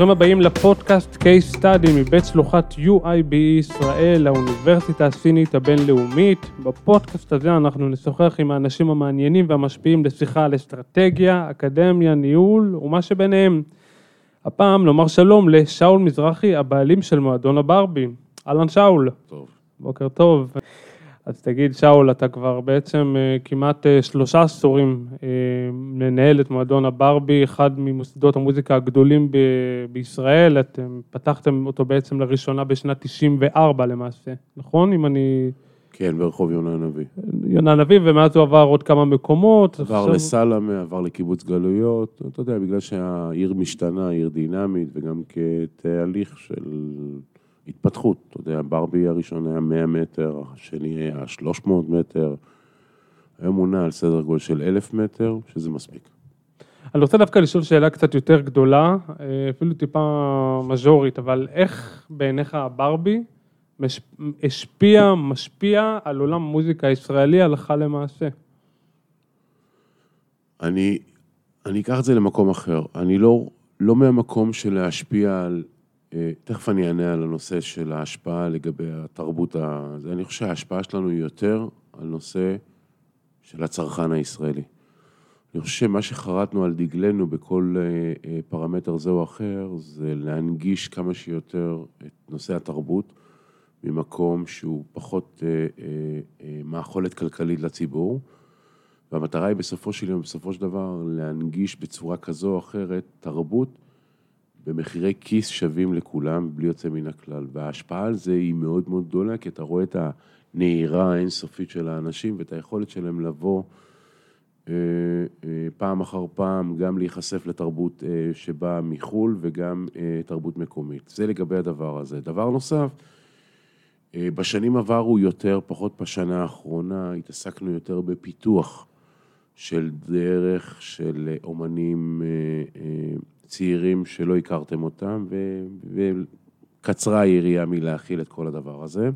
ברוכים הבאים לפודקאסט case study מבית שלוחת UIB ישראל, האוניברסיטה הסינית הבינלאומית. בפודקאסט הזה אנחנו נשוחח עם האנשים המעניינים והמשפיעים לשיחה על אסטרטגיה, אקדמיה, ניהול ומה שביניהם. הפעם נאמר שלום לשאול מזרחי, הבעלים של מועדון הברבי. אהלן שאול. טוב. בוקר טוב. אז תגיד, שאול, אתה כבר בעצם אה, כמעט אה, שלושה עשורים אה, מנהל את מועדון הברבי, אחד ממוסדות המוזיקה הגדולים ב- בישראל, אתם פתחתם אותו בעצם לראשונה בשנת 94 למעשה, נכון? אם אני... כן, ברחוב יונה הנביא. יונה נביא, ומאז הוא עבר עוד כמה מקומות. עבר עכשיו- לסלמה, עבר לקיבוץ גלויות, אתה יודע, בגלל שהעיר משתנה, עיר דינמית, וגם כתהליך של התפתחות, אתה יודע, ברבי הראשון היה 100 מטר, השני היה 300 מטר, היום הוא נע על סדר גודל של 1,000 מטר, שזה מספיק. אני רוצה דווקא לשאול שאלה קצת יותר גדולה, אה, אפילו טיפה מז'ורית, אבל איך בעיניך הברבי מש- השפיע, משפיע על עולם המוזיקה הישראלי הלכה למעשה? אני, אני אקח את זה למקום אחר. אני לא, לא מהמקום של להשפיע על... אה, תכף אני אענה על הנושא של ההשפעה לגבי התרבות. ה- אני חושב שההשפעה שלנו היא יותר על נושא של הצרכן הישראלי. אני חושב שמה שחרטנו על דגלנו בכל אה, אה, פרמטר זה או אחר, זה להנגיש כמה שיותר את נושא התרבות ממקום שהוא פחות מאכולת כלכלית לציבור. והמטרה היא בסופו של יום, בסופו של דבר, להנגיש בצורה כזו או אחרת תרבות במחירי כיס שווים לכולם, בלי יוצא מן הכלל. וההשפעה על זה היא מאוד מאוד גדולה, כי אתה רואה את הנהירה האינסופית של האנשים ואת היכולת שלהם לבוא אה, אה, פעם אחר פעם, גם להיחשף לתרבות אה, שבאה מחו"ל וגם אה, תרבות מקומית. זה לגבי הדבר הזה. דבר נוסף, אה, בשנים עברו יותר, פחות בשנה האחרונה, התעסקנו יותר בפיתוח של דרך של אומנים אה, אה, צעירים שלא הכרתם אותם, ו- וקצרה היריעה מלהכיל את כל הדבר הזה.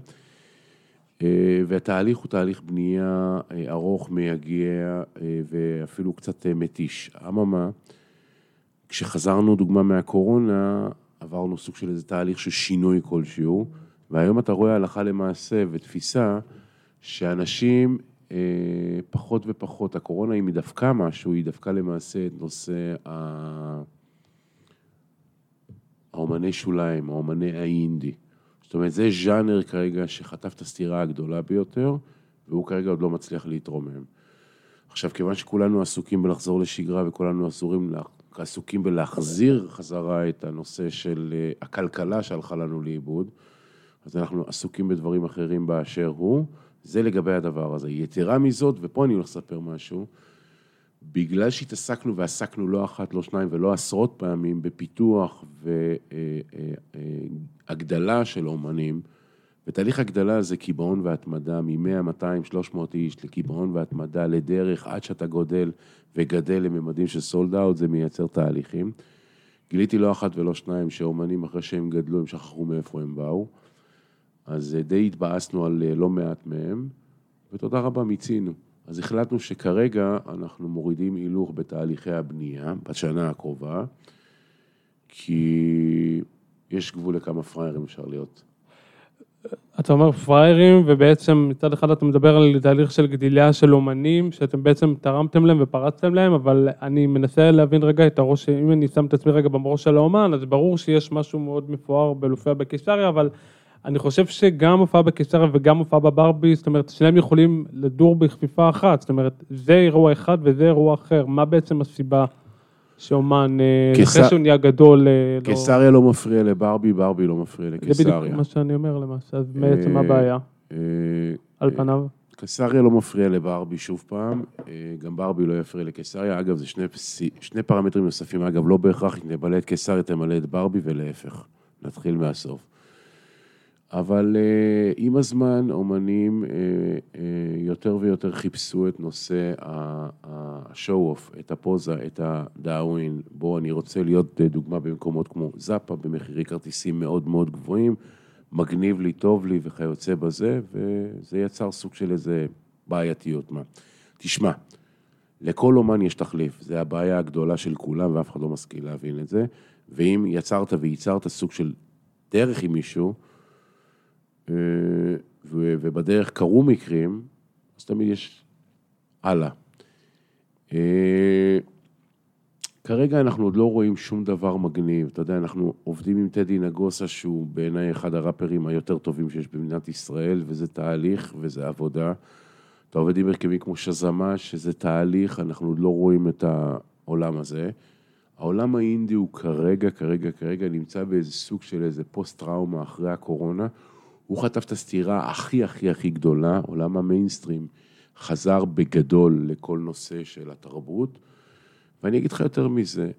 אה, והתהליך הוא תהליך בנייה אה, ארוך, מייגע אה, ואפילו קצת מתיש. אממה, כשחזרנו, דוגמה מהקורונה, עברנו סוג של איזה תהליך של שינוי כלשהו, והיום אתה רואה הלכה למעשה ותפיסה שאנשים אה, פחות ופחות, הקורונה אם היא דווקא משהו, היא דווקא למעשה את נושא ה... האומני שוליים, האומני האינדי. זאת אומרת, זה ז'אנר כרגע שחטף את הסתירה הגדולה ביותר, והוא כרגע עוד לא מצליח להתרומם. עכשיו, כיוון שכולנו עסוקים בלחזור לשגרה וכולנו עסוקים, עסוקים בלהחזיר חזרה את הנושא של אה, הכלכלה שהלכה לנו לאיבוד, אז אנחנו עסוקים בדברים אחרים באשר הוא. זה לגבי הדבר הזה. יתרה מזאת, ופה אני הולך לספר משהו, בגלל שהתעסקנו ועסקנו לא אחת, לא שניים ולא עשרות פעמים בפיתוח והגדלה של אומנים, ותהליך הגדלה זה קיבעון והתמדה מ-100, 200, 300 איש לקיבעון והתמדה לדרך עד שאתה גודל וגדל לממדים של סולד אאוט, זה מייצר תהליכים. גיליתי לא אחת ולא שניים שאומנים אחרי שהם גדלו, הם שכחו מאיפה הם באו. אז אה, די התבאסנו על אה, לא מעט מהם, ותודה רבה, מיצינו. אז החלטנו שכרגע אנחנו מורידים הילוך בתהליכי הבנייה בשנה הקרובה, כי יש גבול לכמה פראיירים אפשר להיות. אתה אומר פראיירים, ובעצם מצד אחד אתה מדבר על תהליך של גדילה של אומנים, שאתם בעצם תרמתם להם ופרצתם להם, אבל אני מנסה להבין רגע את הראש, אם אני שם את עצמי רגע בראש של האומן, אז ברור שיש משהו מאוד מפואר בלופיע בקיסריה, אבל אני חושב שגם הופעה בקיסריה וגם הופעה בברבי, זאת אומרת, שניהם יכולים לדור בכפיפה אחת, זאת אומרת, זה אירוע אחד וזה אירוע אחר, מה בעצם הסיבה שאומן, אה, קיסר- אחרי שהוא נהיה גדול, אה, לא... קיסריה לא מפריע לברבי, ברבי לא מפריע זה בדיוק לקיסריה. מה שאני אומר למעשה, אז בעצם מה אה, הבעיה, על פניו? קיסריה לא מפריע לברבי שוב פעם, גם ברבי לא יפריע לקיסריה. אגב, זה שני, שני פרמטרים נוספים. אגב, לא בהכרח אם תמלא את קיסריה, תמלא את ברבי ולהפך. נתחיל מהסוף. אבל אה, עם הזמן, אומנים אה, אה, יותר ויותר חיפשו את נושא השואו-אוף, את הפוזה, את הדאווין. בו אני רוצה להיות דוגמה במקומות כמו זאפה, במחירי כרטיסים מאוד מאוד גבוהים, מגניב לי, טוב לי וכיוצא בזה, וזה יצר סוג של איזה בעייתיות. מה? תשמע, לכל אומן יש תחליף, זה הבעיה הגדולה של כולם ואף אחד לא משכיל להבין את זה. ואם יצרת וייצרת סוג של דרך עם מישהו, ובדרך קרו מקרים, אז תמיד יש הלאה. אה, כרגע אנחנו עוד לא רואים שום דבר מגניב. אתה יודע, אנחנו עובדים עם טדי נגוסה, שהוא בעיניי אחד הראפרים היותר טובים שיש במדינת ישראל, וזה תהליך וזה עבודה. אתה עובד עם הרכבים כמו שזמה, שזה תהליך, אנחנו עוד לא רואים את העולם הזה. העולם האינדי הוא כרגע, כרגע, כרגע נמצא באיזה סוג של איזה פוסט-טראומה אחרי הקורונה. הוא חטף את הסטירה הכי הכי הכי גדולה, עולם המיינסטרים חזר בגדול לכל נושא של התרבות. ואני אגיד לך יותר מזה,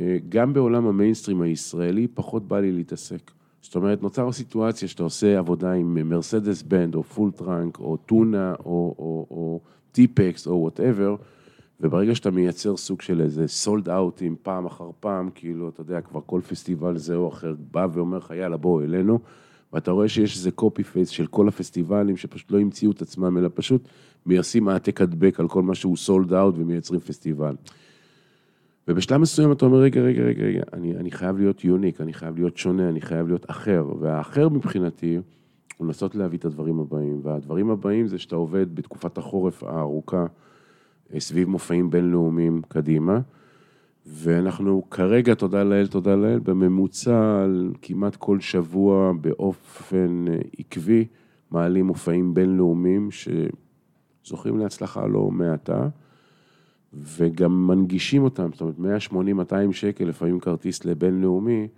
אה, גם בעולם המיינסטרים הישראלי פחות בא לי להתעסק. זאת אומרת, נוצר סיטואציה שאתה עושה עבודה עם מרסדס בנד, או פול טראנק, או טונה, או, או, או טיפקס, או whatever, וברגע שאתה מייצר סוג של איזה sold out ים פעם אחר פעם, כאילו, אתה יודע, כבר כל פסטיבל זה או אחר בא ואומר לך, יאללה, בוא אלינו, ואתה רואה שיש איזה copy paste של כל הפסטיבלים שפשוט לא המציאו את עצמם, אלא פשוט מיישמים העתק הדבק על כל מה שהוא sold out ומייצרים פסטיבל. ובשלב מסוים אתה אומר, רגע, רגע, רגע, רגע, אני, אני חייב להיות unique, אני חייב להיות שונה, אני חייב להיות אחר. והאחר מבחינתי, הוא לנסות להביא את הדברים הבאים. והדברים הבאים זה שאתה עובד בתקופת החורף הארוכה אה, סביב מופעים בינלאומיים קדימה. ואנחנו כרגע, תודה לאל, תודה לאל, בממוצע על כמעט כל שבוע באופן אה, עקבי מעלים מופעים בינלאומיים שזוכים להצלחה לא מעטה. וגם מנגישים אותם, זאת אומרת, 180-200 שקל, לפעמים כרטיס לבינלאומי,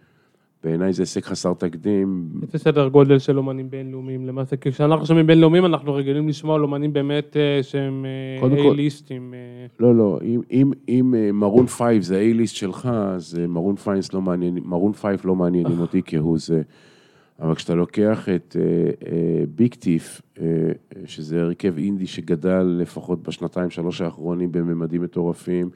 בעיניי זה הישג חסר תקדים. איזה סדר גודל של אומנים בינלאומיים למעשה? כי כשאנחנו שומעים בינלאומיים, אנחנו רגילים לשמוע על אומנים באמת אה, שהם A-list ים. אה, לא, לא, אם, אם, אם מרון פייב זה A-list שלך, אז מרון פייב לא מעניין, מרון פייב לא מעניינים אותי כהוא זה. אבל כשאתה לוקח את ביג uh, טיף, uh, uh, שזה הרכב אינדי שגדל לפחות בשנתיים, שלוש האחרונים בממדים מטורפים,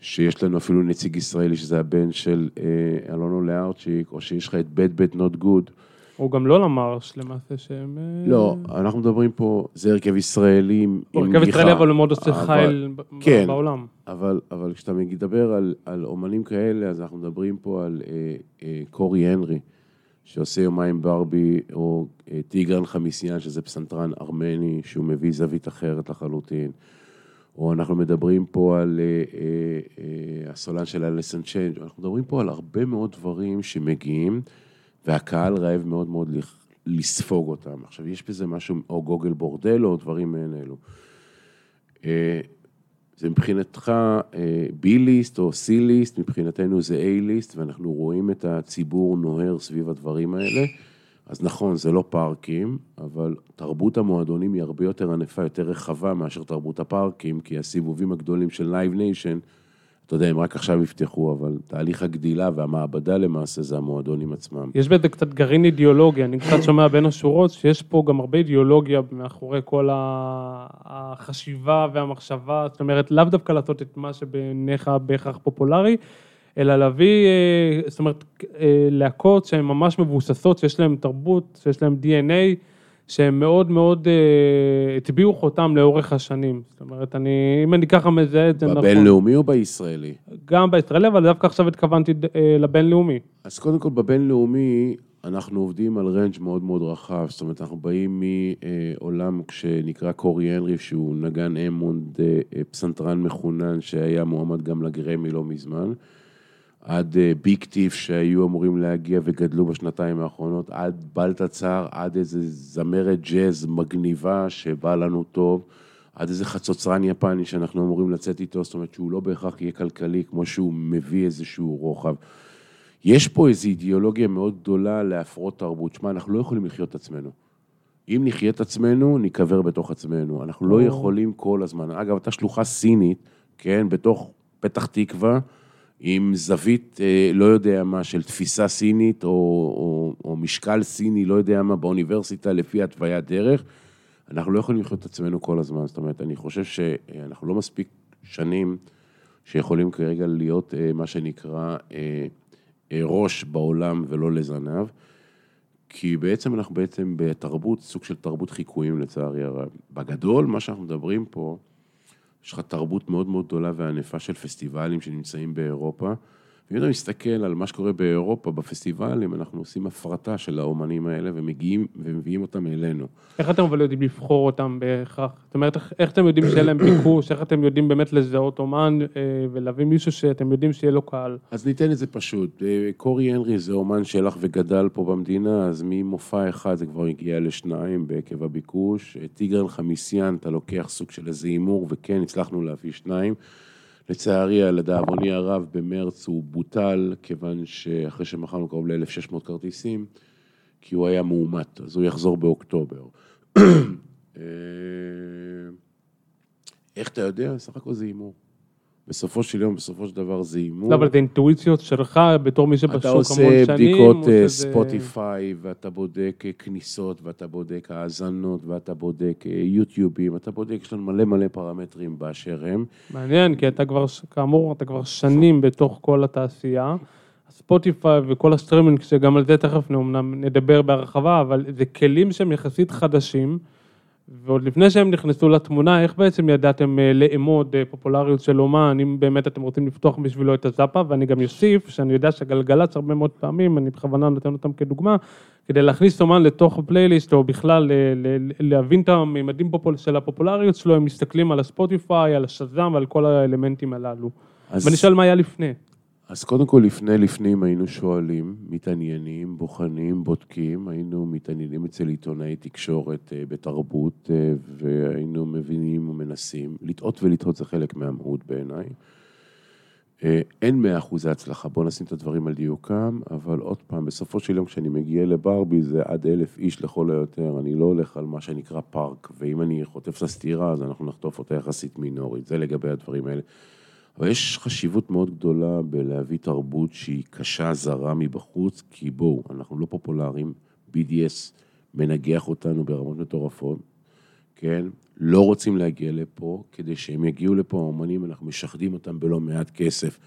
שיש לנו אפילו נציג ישראלי, שזה הבן של uh, אלונו לארצ'יק, או שיש לך את bad bad not good. הוא גם לא למרש למעשה שהם... לא, אנחנו מדברים פה, זה הרכב ישראלי עם גיחה. הרכב ישראלי אבל הוא מאוד עושה חייל כן, בעולם. אבל, אבל כשאתה מדבר על, על אומנים כאלה, אז אנחנו מדברים פה על אה, אה, קורי הנרי. שעושה יומיים בארבי, או אה, טיגרן המסיאן, שזה פסנתרן ארמני, שהוא מביא זווית אחרת לחלוטין. או אנחנו מדברים פה על אה, אה, הסולן של אליס אין צ'יינס, אנחנו מדברים פה על הרבה מאוד דברים שמגיעים, והקהל רעב מאוד מאוד לספוג אותם. עכשיו, יש בזה משהו, או גוגל בורדלו, או דברים מעין אלו. זה מבחינתך B-ליסט אה, או C-ליסט, מבחינתנו זה A-ליסט, ואנחנו רואים את הציבור נוהר סביב הדברים האלה. אז נכון, זה לא פארקים, אבל תרבות המועדונים היא הרבה יותר ענפה, יותר רחבה מאשר תרבות הפארקים, כי הסיבובים הגדולים של Live Nation אתה יודע, הם רק עכשיו יפתחו, אבל תהליך הגדילה והמעבדה למעשה זה המועדונים עצמם. יש בזה קצת גרעין אידיאולוגיה, אני קצת שומע בין השורות שיש פה גם הרבה אידיאולוגיה מאחורי כל החשיבה והמחשבה, זאת אומרת, לאו דווקא לעשות את מה שבעיניך בהכרח פופולרי, אלא להביא, אה, זאת אומרת, אה, להקות שהן ממש מבוססות, שיש להן תרבות, שיש להן DNA. שהם מאוד מאוד אה, הטביעו חותם לאורך השנים. זאת אומרת, אני, אם אני ככה מזהה את זה נכון. בבינלאומי או בישראלי? גם בישראלי, אבל דווקא עכשיו התכוונתי אה, לבינלאומי. אז קודם כל, בבינלאומי אנחנו עובדים על רנג' מאוד מאוד רחב. זאת אומרת, אנחנו באים מעולם שנקרא קורי הנרי, שהוא נגן אמונד, אה, פסנתרן מחונן, שהיה מועמד גם לגרמי לא מזמן. עד אה, ביג טיף שהיו אמורים להגיע וגדלו בשנתיים האחרונות, עד בלטצר, עד איזה זמרת ג'אז מגניבה שבא לנו טוב, עד איזה חצוצרן יפני שאנחנו אמורים לצאת איתו, זאת אומרת שהוא לא בהכרח יהיה כלכלי כמו שהוא מביא איזשהו רוחב. יש פה איזו אידיאולוגיה מאוד גדולה להפרות תרבות. שמע, אנחנו לא יכולים לחיות את עצמנו. אם נחיה את עצמנו, ניקבר בתוך עצמנו. אנחנו לא יכולים כל הזמן. אגב, אתה שלוחה סינית, כן, בתוך פתח תקווה, עם זווית, אה, לא יודע מה, של תפיסה סינית או, או, או משקל סיני, לא יודע מה, באוניברסיטה לפי התוויית דרך, אנחנו לא יכולים לחיות את עצמנו כל הזמן. זאת אומרת, אני חושב שאנחנו לא מספיק שנים שיכולים כרגע להיות אה, מה שנקרא אה, ראש בעולם ולא לזנב, כי בעצם אנחנו בעצם בתרבות, סוג של תרבות חיקויים לצערי הרב. בגדול, מה שאנחנו מדברים פה, יש לך תרבות מאוד מאוד גדולה וענפה של פסטיבלים שנמצאים באירופה, ואם אתה מסתכל על מה שקורה באירופה, בפסטיבלים, אנחנו עושים הפרטה של האומנים האלה ומגיעים ומביאים אותם אלינו. איך אתם אבל יודעים לבחור אותם בהכרח? זאת אומרת, איך, אתם יודעים שיהיה להם ביקוש? איך אתם יודעים באמת לזהות אומן אה, ולהביא מישהו שאתם יודעים שיהיה לו קהל? אז ניתן את זה פשוט. אה, קורי הנרי זה אומן שהלך וגדל פה במדינה, אז ממופע אחד זה כבר הגיע לשניים בעקב הביקוש. טיגרן חמיסיאן, אתה לוקח סוג של איזה הימור, וכן, הצלחנו להביא שניים. לצערי, לדאבוני הרב, במרץ הוא בוטל, כיוון שאחרי שמכרנו קרוב ל-1,600 כרטיסים, כי הוא היה מאומת, אז הוא יחזור באוקטובר. אה, איך אתה יודע? סך הכל זה הימור. בסופו של יום, בסופו של דבר זה הימור. לא, אבל זה אינטואיציות שלך בתור מי שבשוק המון שנים. אתה עושה בדיקות אה, ספוטיפיי, ואתה בודק אה, כניסות, ואתה בודק האזנות, ואתה בודק אה, יוטיובים, אתה בודק, יש לנו מלא מלא פרמטרים באשר הם. מעניין, כי אתה כבר, כאמור, אתה כבר שנים בתוך כל התעשייה. ספוטיפיי וכל הסטרימינג, שגם על זה תכף נדבר בהרחבה, אבל זה כלים שהם יחסית חדשים. ועוד לפני שהם נכנסו לתמונה, איך בעצם ידעתם אה, לאמוד אה, פופולריות של אומן, אם באמת אתם רוצים לפתוח בשבילו את הזאפה, ואני גם אוסיף, שאני יודע שגלגלצ הרבה מאוד פעמים, אני בכוונה נותן אותם כדוגמה, כדי להכניס אומן לתוך הפלייליסט, או בכלל אה, להבין את הממדים של הפופולריות שלו, הם מסתכלים על הספוטיפיי, על השזם ועל כל האלמנטים הללו. אז... ואני שואל מה היה לפני. אז קודם כל, לפני לפנים היינו שואלים, מתעניינים, בוחנים, בודקים, היינו מתעניינים אצל עיתונאי תקשורת אה, בתרבות, אה, והיינו מבינים ומנסים. לטעות ולטעות זה חלק מהמהות בעיניי. אה, אין מאה אחוזי הצלחה, בואו נשים את הדברים על דיוקם, אבל עוד פעם, בסופו של יום כשאני מגיע לברבי זה עד אלף איש לכל היותר, אני לא הולך על מה שנקרא פארק, ואם אני חוטף את הסתירה אז אנחנו נחטוף אותה יחסית מינורית, זה לגבי הדברים האלה. אבל יש חשיבות מאוד גדולה בלהביא תרבות שהיא קשה, זרה מבחוץ, כי בואו, אנחנו לא פופולריים, BDS מנגח אותנו ברמות מטורפות, כן? לא רוצים להגיע לפה, כדי שהם יגיעו לפה, האומנים, אנחנו משחדים אותם בלא מעט כסף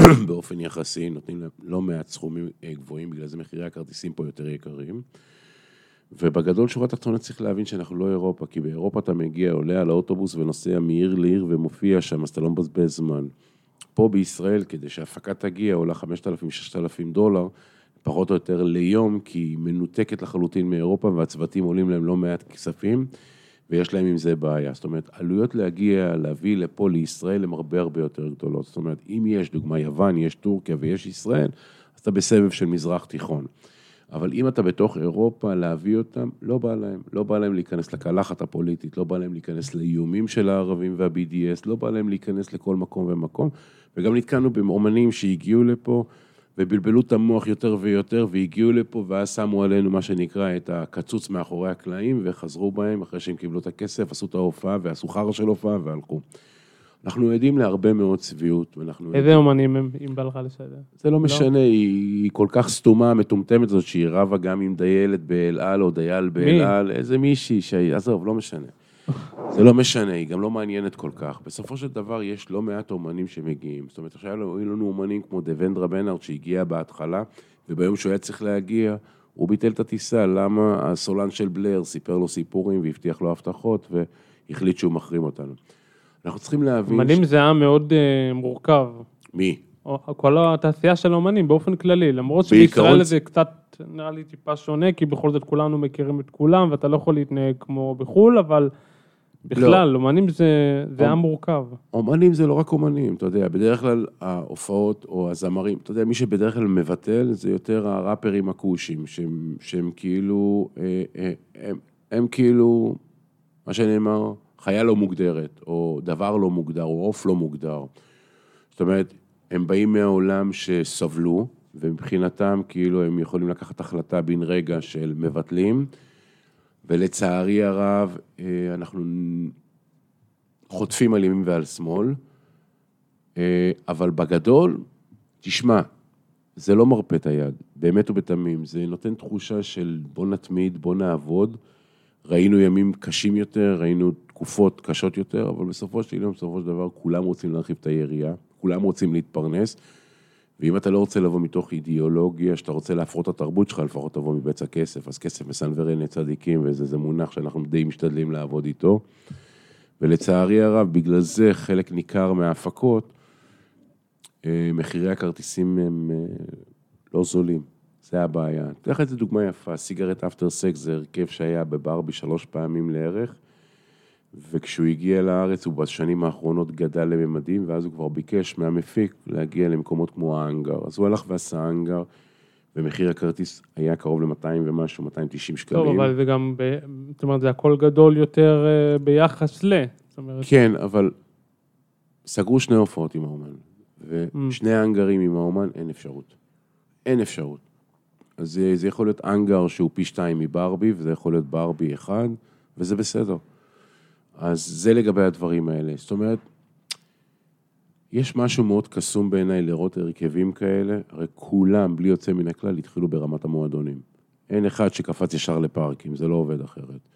באופן יחסי, נותנים להם לא מעט סכומים אה, גבוהים, בגלל זה מחירי הכרטיסים פה יותר יקרים. ובגדול שורה תחתונה צריך להבין שאנחנו לא אירופה, כי באירופה אתה מגיע, עולה על האוטובוס ונוסע מעיר לעיר ומופיע שם, אז אתה לא מבזבז זמן. פה בישראל, כדי שההפקה תגיע, עולה 5,000-6,000 דולר, פחות או יותר ליום, כי היא מנותקת לחלוטין מאירופה והצוותים עולים להם לא מעט כספים, ויש להם עם זה בעיה. זאת אומרת, עלויות להגיע, להביא לפה לישראל הן הרבה הרבה יותר גדולות. זאת אומרת, אם יש, דוגמה יוון, יש טורקיה ויש ישראל, אז אתה בסבב של מזרח תיכון. אבל אם אתה בתוך אירופה, להביא אותם, לא בא להם. לא בא להם להיכנס לקלחת הפוליטית, לא בא להם להיכנס לאיומים של הערבים וה-BDS, לא בא להם להיכנס לכל מקום ומקום. וגם נתקענו באומנים שהגיעו לפה ובלבלו את המוח יותר ויותר, והגיעו לפה ואז שמו עלינו מה שנקרא את הקצוץ מאחורי הקלעים, וחזרו בהם אחרי שהם קיבלו את הכסף, עשו את ההופעה ועשו חרא של הופעה והלכו. אנחנו עדים להרבה מאוד צביעות, ואנחנו... איזה אומנים הם, אם בא לך לסדר? זה לא משנה, לא. היא, היא כל כך סתומה, מטומטמת זאת, שהיא רבה גם עם דיילת באל על או דייל באל על, איזה מישהי שהיא, עזוב, לא משנה. זה לא משנה, היא גם לא מעניינת כל כך. בסופו של דבר יש לא מעט אומנים שמגיעים. זאת אומרת, עכשיו היו לנו אומנים כמו דבנדרה בנארט שהגיע בהתחלה, וביום שהוא היה צריך להגיע, הוא ביטל את הטיסה, למה הסולן של בלר סיפר לו סיפורים והבטיח לו הבטחות, והחליט שהוא מחרים אותנו. אנחנו צריכים להבין... אומנים ש... זה עם מאוד uh, מורכב. מי? כל התעשייה של אומנים באופן כללי, למרות שבישראל זה קצת נראה לי טיפה שונה, כי בכל זאת כולנו מכירים את כולם, ואתה לא יכול להתנהג כמו בחו"ל, אבל בכלל, לא. אומנים זה, זה עם מורכב. אומנים זה לא רק אומנים, אתה יודע, בדרך כלל ההופעות או הזמרים, אתה יודע, מי שבדרך כלל מבטל זה יותר הראפרים הכושים, שהם, שהם כאילו, הם, אה, אה, הם, הם כאילו, מה שנאמר, חיה לא מוגדרת, או דבר לא מוגדר, או עוף לא מוגדר. זאת אומרת, הם באים מהעולם שסבלו, ומבחינתם כאילו הם יכולים לקחת החלטה בן רגע של מבטלים, ולצערי הרב אה, אנחנו חוטפים על ימין ועל שמאל, אה, אבל בגדול, תשמע, זה לא מרפה את היד, באמת ובתמים, זה נותן תחושה של בוא נתמיד, בוא נעבוד. ראינו ימים קשים יותר, ראינו תקופות קשות יותר, אבל בסופו של יום, בסופו של דבר, כולם רוצים להרחיב את היריעה, כולם רוצים להתפרנס, ואם אתה לא רוצה לבוא מתוך אידיאולוגיה, שאתה רוצה להפרות את התרבות שלך, לפחות תבוא מבצע הכסף, אז כסף מסנוור עיני צדיקים, וזה מונח שאנחנו די משתדלים לעבוד איתו. ולצערי הרב, בגלל זה חלק ניכר מההפקות אה, מחירי הכרטיסים הם אה, לא זולים, זה הבעיה. אתן לך איזה דוגמה יפה, סיגרט אפטר סקס זה הרכב שהיה בברבי שלוש פעמים לערך, וכשהוא הגיע לארץ הוא בשנים האחרונות גדל לממדים, ואז הוא כבר ביקש מהמפיק להגיע למקומות כמו האנגר. אז הוא הלך ועשה האנגר, ומחיר הכרטיס היה קרוב ל-200 ומשהו, 290 שקלים. טוב, אבל זה גם, ב... זאת אומרת, זה הכל גדול יותר אה, ביחס ל... אומרת, כן, אבל סגרו שני הופעות עם האומן, ושני האנגרים עם האומן, אין אפשרות. אין אפשרות. אז זה, זה יכול להיות אנגר שהוא פי שתיים מברבי, וזה יכול להיות ברבי אחד, וזה בסדר. אז זה לגבי הדברים האלה. זאת אומרת, יש משהו מאוד קסום בעיניי לראות הרכבים כאלה, הרי כולם, בלי יוצא מן הכלל, התחילו ברמת המועדונים. אין אחד שקפץ ישר לפארקים, זה לא עובד אחרת.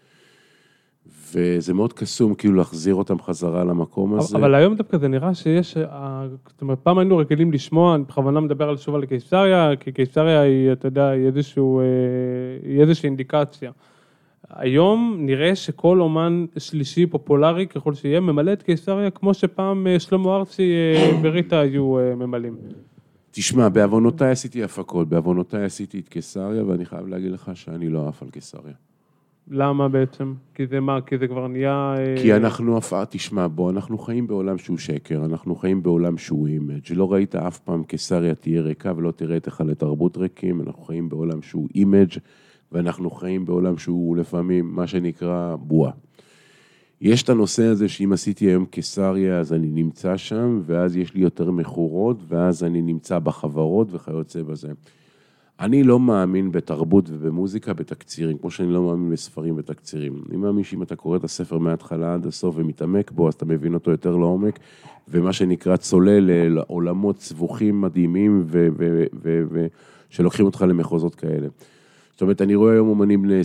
וזה מאוד קסום כאילו להחזיר אותם חזרה למקום הזה. אבל היום דווקא זה נראה שיש, אה, זאת אומרת, פעם היינו רגילים לשמוע, אני בכוונה מדבר על שוב על קיסריה, כי קיסריה היא, אתה יודע, היא אה, היא איזושהי אינדיקציה. היום נראה שכל אומן שלישי פופולרי ככל שיהיה ממלא את קיסריה כמו שפעם אה, שלמה ארצי וריטה היו ממלאים. תשמע, בעוונותיי עשיתי הפקות, בעוונותיי עשיתי את קיסריה, ואני חייב להגיד לך שאני לא עף על קיסריה. למה בעצם? כי זה מה? כי זה כבר נהיה... כי אנחנו אף... תשמע, בוא, אנחנו חיים בעולם שהוא שקר, אנחנו חיים בעולם שהוא image. לא ראית אף פעם קיסריה תהיה ריקה ולא תראה את היכלי תרבות ריקים, אנחנו חיים בעולם שהוא image ואנחנו חיים בעולם שהוא לפעמים מה שנקרא בועה. יש את הנושא הזה שאם עשיתי היום קיסריה אז אני נמצא שם, ואז יש לי יותר מכירות, ואז אני נמצא בחברות וכיוצא בזה. אני לא מאמין בתרבות ובמוזיקה בתקצירים, כמו שאני לא מאמין בספרים בתקצירים. אני מאמין שאם אתה קורא את הספר מההתחלה עד הסוף ומתעמק בו, אז אתה מבין אותו יותר לעומק, ומה שנקרא צולל לעולמות סבוכים מדהימים, ושלוקחים אותך למחוזות כאלה. זאת אומרת, אני רואה היום אומנים בני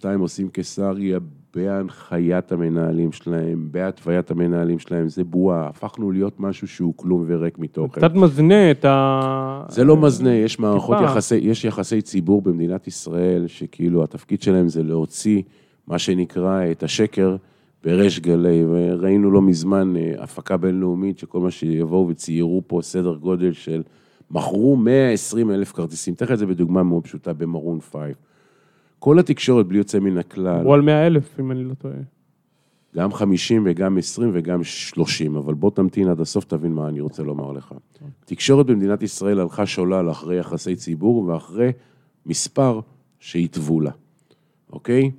20-22 עושים קיסריה בהנחיית המנהלים שלהם, בהתוויית המנהלים שלהם, זה בועה, הפכנו להיות משהו שהוא כלום וריק מתוכן. קצת מזנה את ה... זה לא מזנה, יש מערכות יחסי, יש יחסי ציבור במדינת ישראל, שכאילו התפקיד שלהם זה להוציא מה שנקרא את השקר בריש גלי, וראינו לא מזמן אה, הפקה בינלאומית, שכל מה שיבואו וציירו פה סדר גודל של... מכרו 120 אלף כרטיסים, אתן לך את זה בדוגמה מאוד פשוטה, במרון 5. כל התקשורת, בלי יוצא מן הכלל... הוא על 100 אלף, אם אני לא טועה. גם 50 וגם 20 וגם 30, אבל בוא תמתין עד הסוף, תבין מה אני רוצה לומר לך. תקשורת במדינת ישראל הלכה שולל אחרי יחסי ציבור ואחרי מספר שהתוו לה, אוקיי?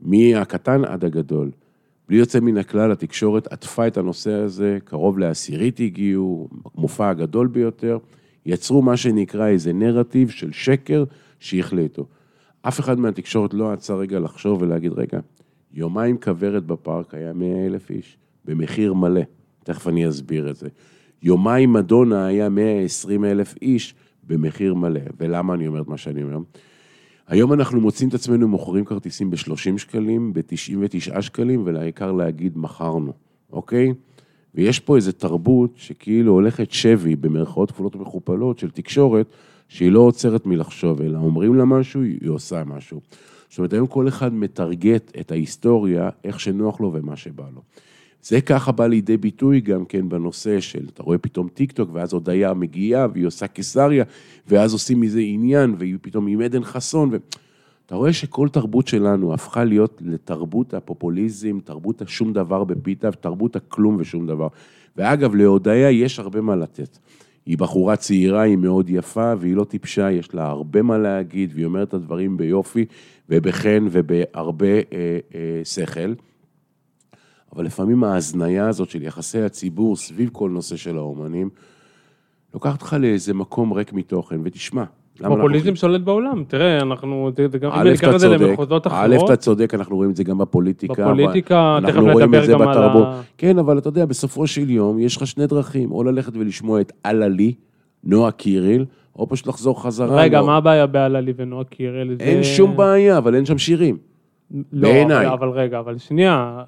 מהקטן עד הגדול. בלי יוצא מן הכלל, התקשורת עטפה את הנושא הזה, קרוב לעשירית הגיעו, המופע הגדול ביותר, יצרו מה שנקרא איזה נרטיב של שקר שהחליטו. אף אחד מהתקשורת לא עצר רגע לחשוב ולהגיד, רגע, יומיים כוורת בפארק היה 100 אלף איש, במחיר מלא, תכף אני אסביר את זה. יומיים מדונה היה 120 אלף איש במחיר מלא. ולמה אני אומר את מה שאני אומר? היום אנחנו מוצאים את עצמנו מוכרים כרטיסים ב-30 שקלים, ב-99 שקלים, ולעיקר להגיד מכרנו, אוקיי? ויש פה איזו תרבות שכאילו הולכת שבי, במרכאות כפולות ומכופלות, של תקשורת, שהיא לא עוצרת מלחשוב, אלא אומרים לה משהו, היא עושה משהו. זאת אומרת, היום כל אחד מטרגט את ההיסטוריה, איך שנוח לו ומה שבא לו. זה ככה בא לידי ביטוי גם כן בנושא של, אתה רואה פתאום טיק טוק, ואז הודיה מגיעה, והיא עושה קיסריה, ואז עושים מזה עניין, והיא פתאום עם עדן חסון, ו... אתה רואה שכל תרבות שלנו הפכה להיות לתרבות הפופוליזם, תרבות השום דבר בפיתה, תרבות הכלום ושום דבר. ואגב, להודיה יש הרבה מה לתת. היא בחורה צעירה, היא מאוד יפה, והיא לא טיפשה, יש לה הרבה מה להגיד, והיא אומרת את הדברים ביופי, ובחן ובהרבה אה, אה, שכל. אבל לפעמים ההזניה הזאת של יחסי הציבור סביב כל נושא של האומנים, לוקחת אותך לאיזה מקום ריק מתוכן, ותשמע, פופוליזם שולט בעולם, תראה, אנחנו, זה גם, אם ניקח את זה למחוזות אחרות. א', אתה צודק, אנחנו רואים את זה גם בפוליטיקה. בפוליטיקה, תכף נדבר גם על ה... כן, אבל אתה יודע, בסופו של יום, יש לך שני דרכים, או ללכת ולשמוע את אללי, נועה קיריל, או פשוט לחזור חזרה. רגע, מה הבעיה באללי ונועה קיריל? אין שום בעיה, אבל אין שם שירים. לא, בעיניי. אבל, רגע, אבל שנייה,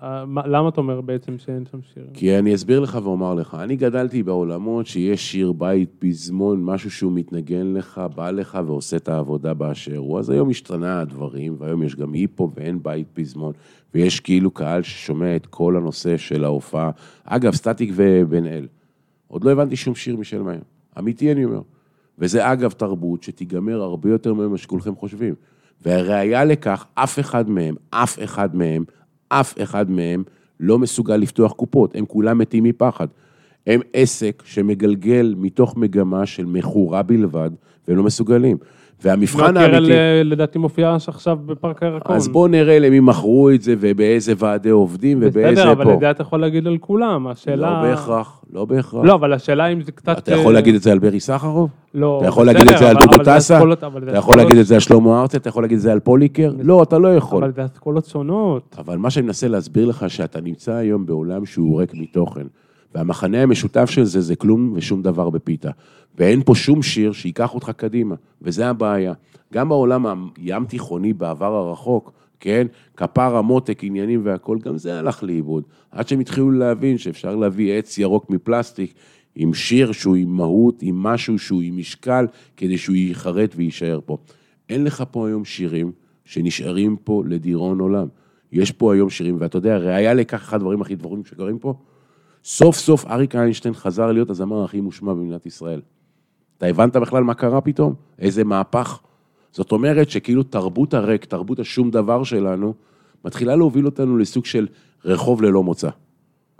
למה אתה אומר בעצם שאין שם שיר? כי אני אסביר לך ואומר לך, אני גדלתי בעולמות שיש שיר בית, פזמון, משהו שהוא מתנגן לך, בא לך ועושה את העבודה באשר הוא. אז היום השתנה הדברים, והיום יש גם היפו ואין בית פזמון, ויש כאילו קהל ששומע את כל הנושא של ההופעה. אגב, סטטיק ובן אל, עוד לא הבנתי שום שיר משל מהם. אמיתי אני אומר. וזה אגב תרבות שתיגמר הרבה יותר ממה שכולכם חושבים. והראיה לכך, אף אחד מהם, אף אחד מהם, אף אחד מהם לא מסוגל לפתוח קופות, הם כולם מתים מפחד. הם עסק שמגלגל מתוך מגמה של מכורה בלבד, והם לא מסוגלים. והמבחן האמיתי... והקרן לדעתי מופיעה עכשיו בפארק הירקון. אז בואו נראה למי מכרו את זה, ובאיזה ועדי עובדים, ובאיזה בסדר, פה. אבל את זה אתה יכול להגיד על כולם, השאלה... לא בהכרח, לא בהכרח. לא, אבל השאלה אם זה קצת... אתה יכול להגיד את זה על ברי סחרוב? לא, אתה יכול בסדר, להגיד את זה על דודו טסה? אתה יכול להגיד את זה על שלמה ארצי? אתה יכול להגיד את זה על פוליקר? לא, אתה לא יכול. אבל זה אסכולות שונות. אבל מה שאני מנסה להסביר לך, שאתה נמצא היום בעולם שהוא ריק מתוכן, והמחנה המשותף של זה זה כלום ושום דבר בפיתה. ואין פה שום שיר שייקח אותך קדימה, וזה הבעיה. גם בעולם הים תיכוני בעבר הרחוק, כן, כפר המותק, עניינים והכול, גם זה הלך לאיבוד. עד שהם התחילו להבין שאפשר להביא עץ ירוק מפלסטיק, עם שיר שהוא עם מהות, עם משהו שהוא עם משקל, כדי שהוא ייחרט ויישאר פה. אין לך פה היום שירים שנשארים פה לדיראון עולם. יש פה היום שירים, ואתה יודע, ראיה לכך, אחד הדברים הכי דברים שקורים פה, סוף סוף אריק איינשטיין חזר להיות הזמר הכי מושמע במדינת ישראל. אתה הבנת בכלל מה קרה פתאום? איזה מהפך? זאת אומרת שכאילו תרבות הריק, תרבות השום דבר שלנו, מתחילה להוביל אותנו לסוג של רחוב ללא מוצא.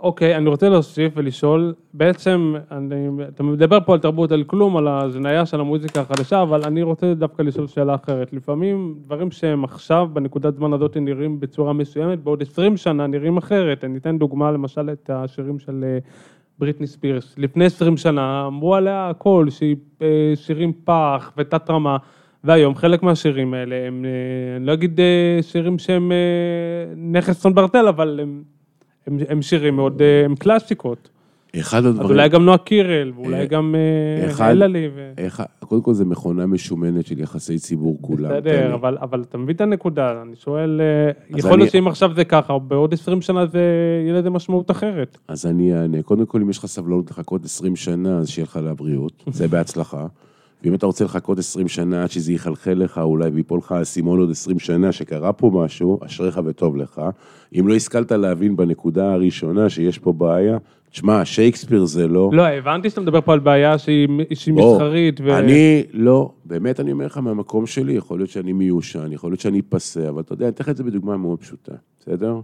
אוקיי, אני רוצה להוסיף ולשאול, בעצם, אני, אתה מדבר פה על תרבות, על כלום, על ההזניה של המוזיקה החדשה, אבל אני רוצה דווקא לשאול שאלה אחרת. לפעמים דברים שהם עכשיו, בנקודת זמן הזאת, נראים בצורה מסוימת, בעוד 20 שנה נראים אחרת. אני אתן דוגמה, למשל, את השירים של אה, בריטני ספירס. לפני 20 שנה אמרו עליה הכל, שהיא אה, שירים פח ותת רמה. והיום חלק מהשירים האלה הם, אה, אני לא אגיד שירים שהם נכס צאן ברטל, אבל הם, הם, הם שירים מאוד, אה, הם קלאסיקות. אחד אז הדברים... אולי גם נועה קירל, ואולי אה, גם אה, אלעלי. קודם כל זה מכונה משומנת של יחסי ציבור כולם. בסדר, אבל, אבל אתה מבין את הנקודה, אני שואל, אה, אז יכול אני- להיות שאם עכשיו זה ככה, בעוד 20 שנה זה יהיה לזה משמעות אחרת. אז אני אענה. קודם כל, אם יש לך סבלנות לחכות 20 שנה, אז שיהיה לך לבריאות, זה בהצלחה. ואם אתה רוצה לחכות 20 שנה עד שזה יחלחל לך אולי ויפול לך האסימון עוד 20 שנה שקרה פה משהו, אשריך וטוב לך. אם לא השכלת להבין בנקודה הראשונה שיש פה בעיה, תשמע, שייקספיר זה לא... לא, הבנתי שאתה מדבר פה על בעיה שהיא שהיא בוא, מסחרית. ו... אני לא, באמת אני אומר לך מהמקום שלי, יכול להיות שאני מיושן, יכול להיות שאני פסה, אבל אתה יודע, אני אתן לך את זה בדוגמה מאוד פשוטה, בסדר?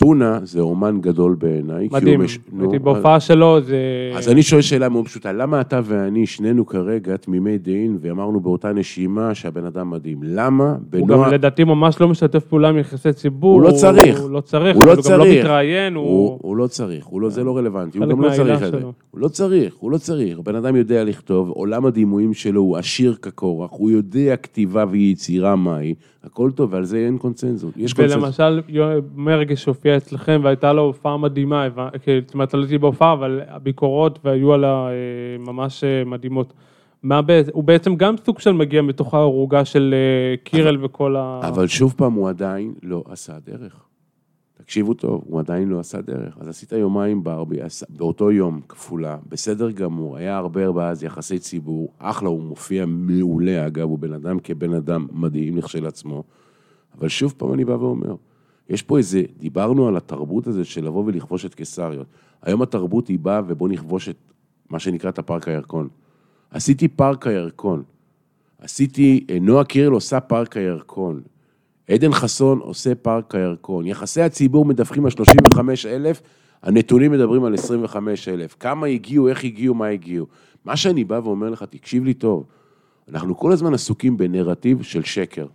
טונה זה אומן גדול בעיניי. הוא מדהים, הייתי בהופעה שלו, זה... אז אני שואל שאלה מאוד פשוטה, למה אתה ואני, שנינו כרגע תמימי דעים, ואמרנו באותה נשימה שהבן אדם מדהים? למה הוא בנועה... גם לדעתי ממש לא משתף פעולה עם יחסי ציבור. הוא לא צריך. הוא לא צריך, הוא הוא גם לא. מתראיין, הוא, הוא... הוא לא צריך, הוא זה לא רלוונטי, הוא גם לא צריך את זה. הוא לא צריך, הוא לא צריך. בן אדם יודע לכתוב, עולם הדימויים שלו הוא עשיר כקורח, הוא יודע כתיבה ויצירה מהי, הכל טוב, ועל זה אין קונצנזוס. יש קונצנזוס. ולמשל, מרגש הופיע אצלכם והייתה לו הופעה מדהימה, זאת אומרת, לא הייתי בהופעה, אבל הביקורות והיו עליה אה, ממש אה, מדהימות. מה בעצם, הוא בעצם גם סוג של מגיע מתוך הערוגה של אה, קירל וכל ה... אבל שוב פעם, הוא עדיין לא עשה דרך. תקשיבו טוב, הוא עדיין לא עשה דרך. אז עשית יומיים ברבי, באותו יום, כפולה, בסדר גמור, היה הרבה אז יחסי ציבור, אחלה, הוא מופיע מעולה, אגב, הוא בן אדם כבן אדם מדהים לכשלעצמו. אבל שוב פעם אני בא ואומר, יש פה איזה, דיברנו על התרבות הזה של לבוא ולכבוש את קיסריות. היום התרבות היא באה ובוא נכבוש את מה שנקרא את הפארק הירקון. עשיתי פארק הירקון. עשיתי, אה, נועה קירל עושה פארק הירקון. עדן חסון עושה פארק הירקון. יחסי הציבור מדווחים על 35 אלף, הנתונים מדברים על 25 אלף. כמה הגיעו, איך הגיעו, מה הגיעו. מה שאני בא ואומר לך, תקשיב לי טוב, אנחנו כל הזמן עסוקים בנרטיב של שקר.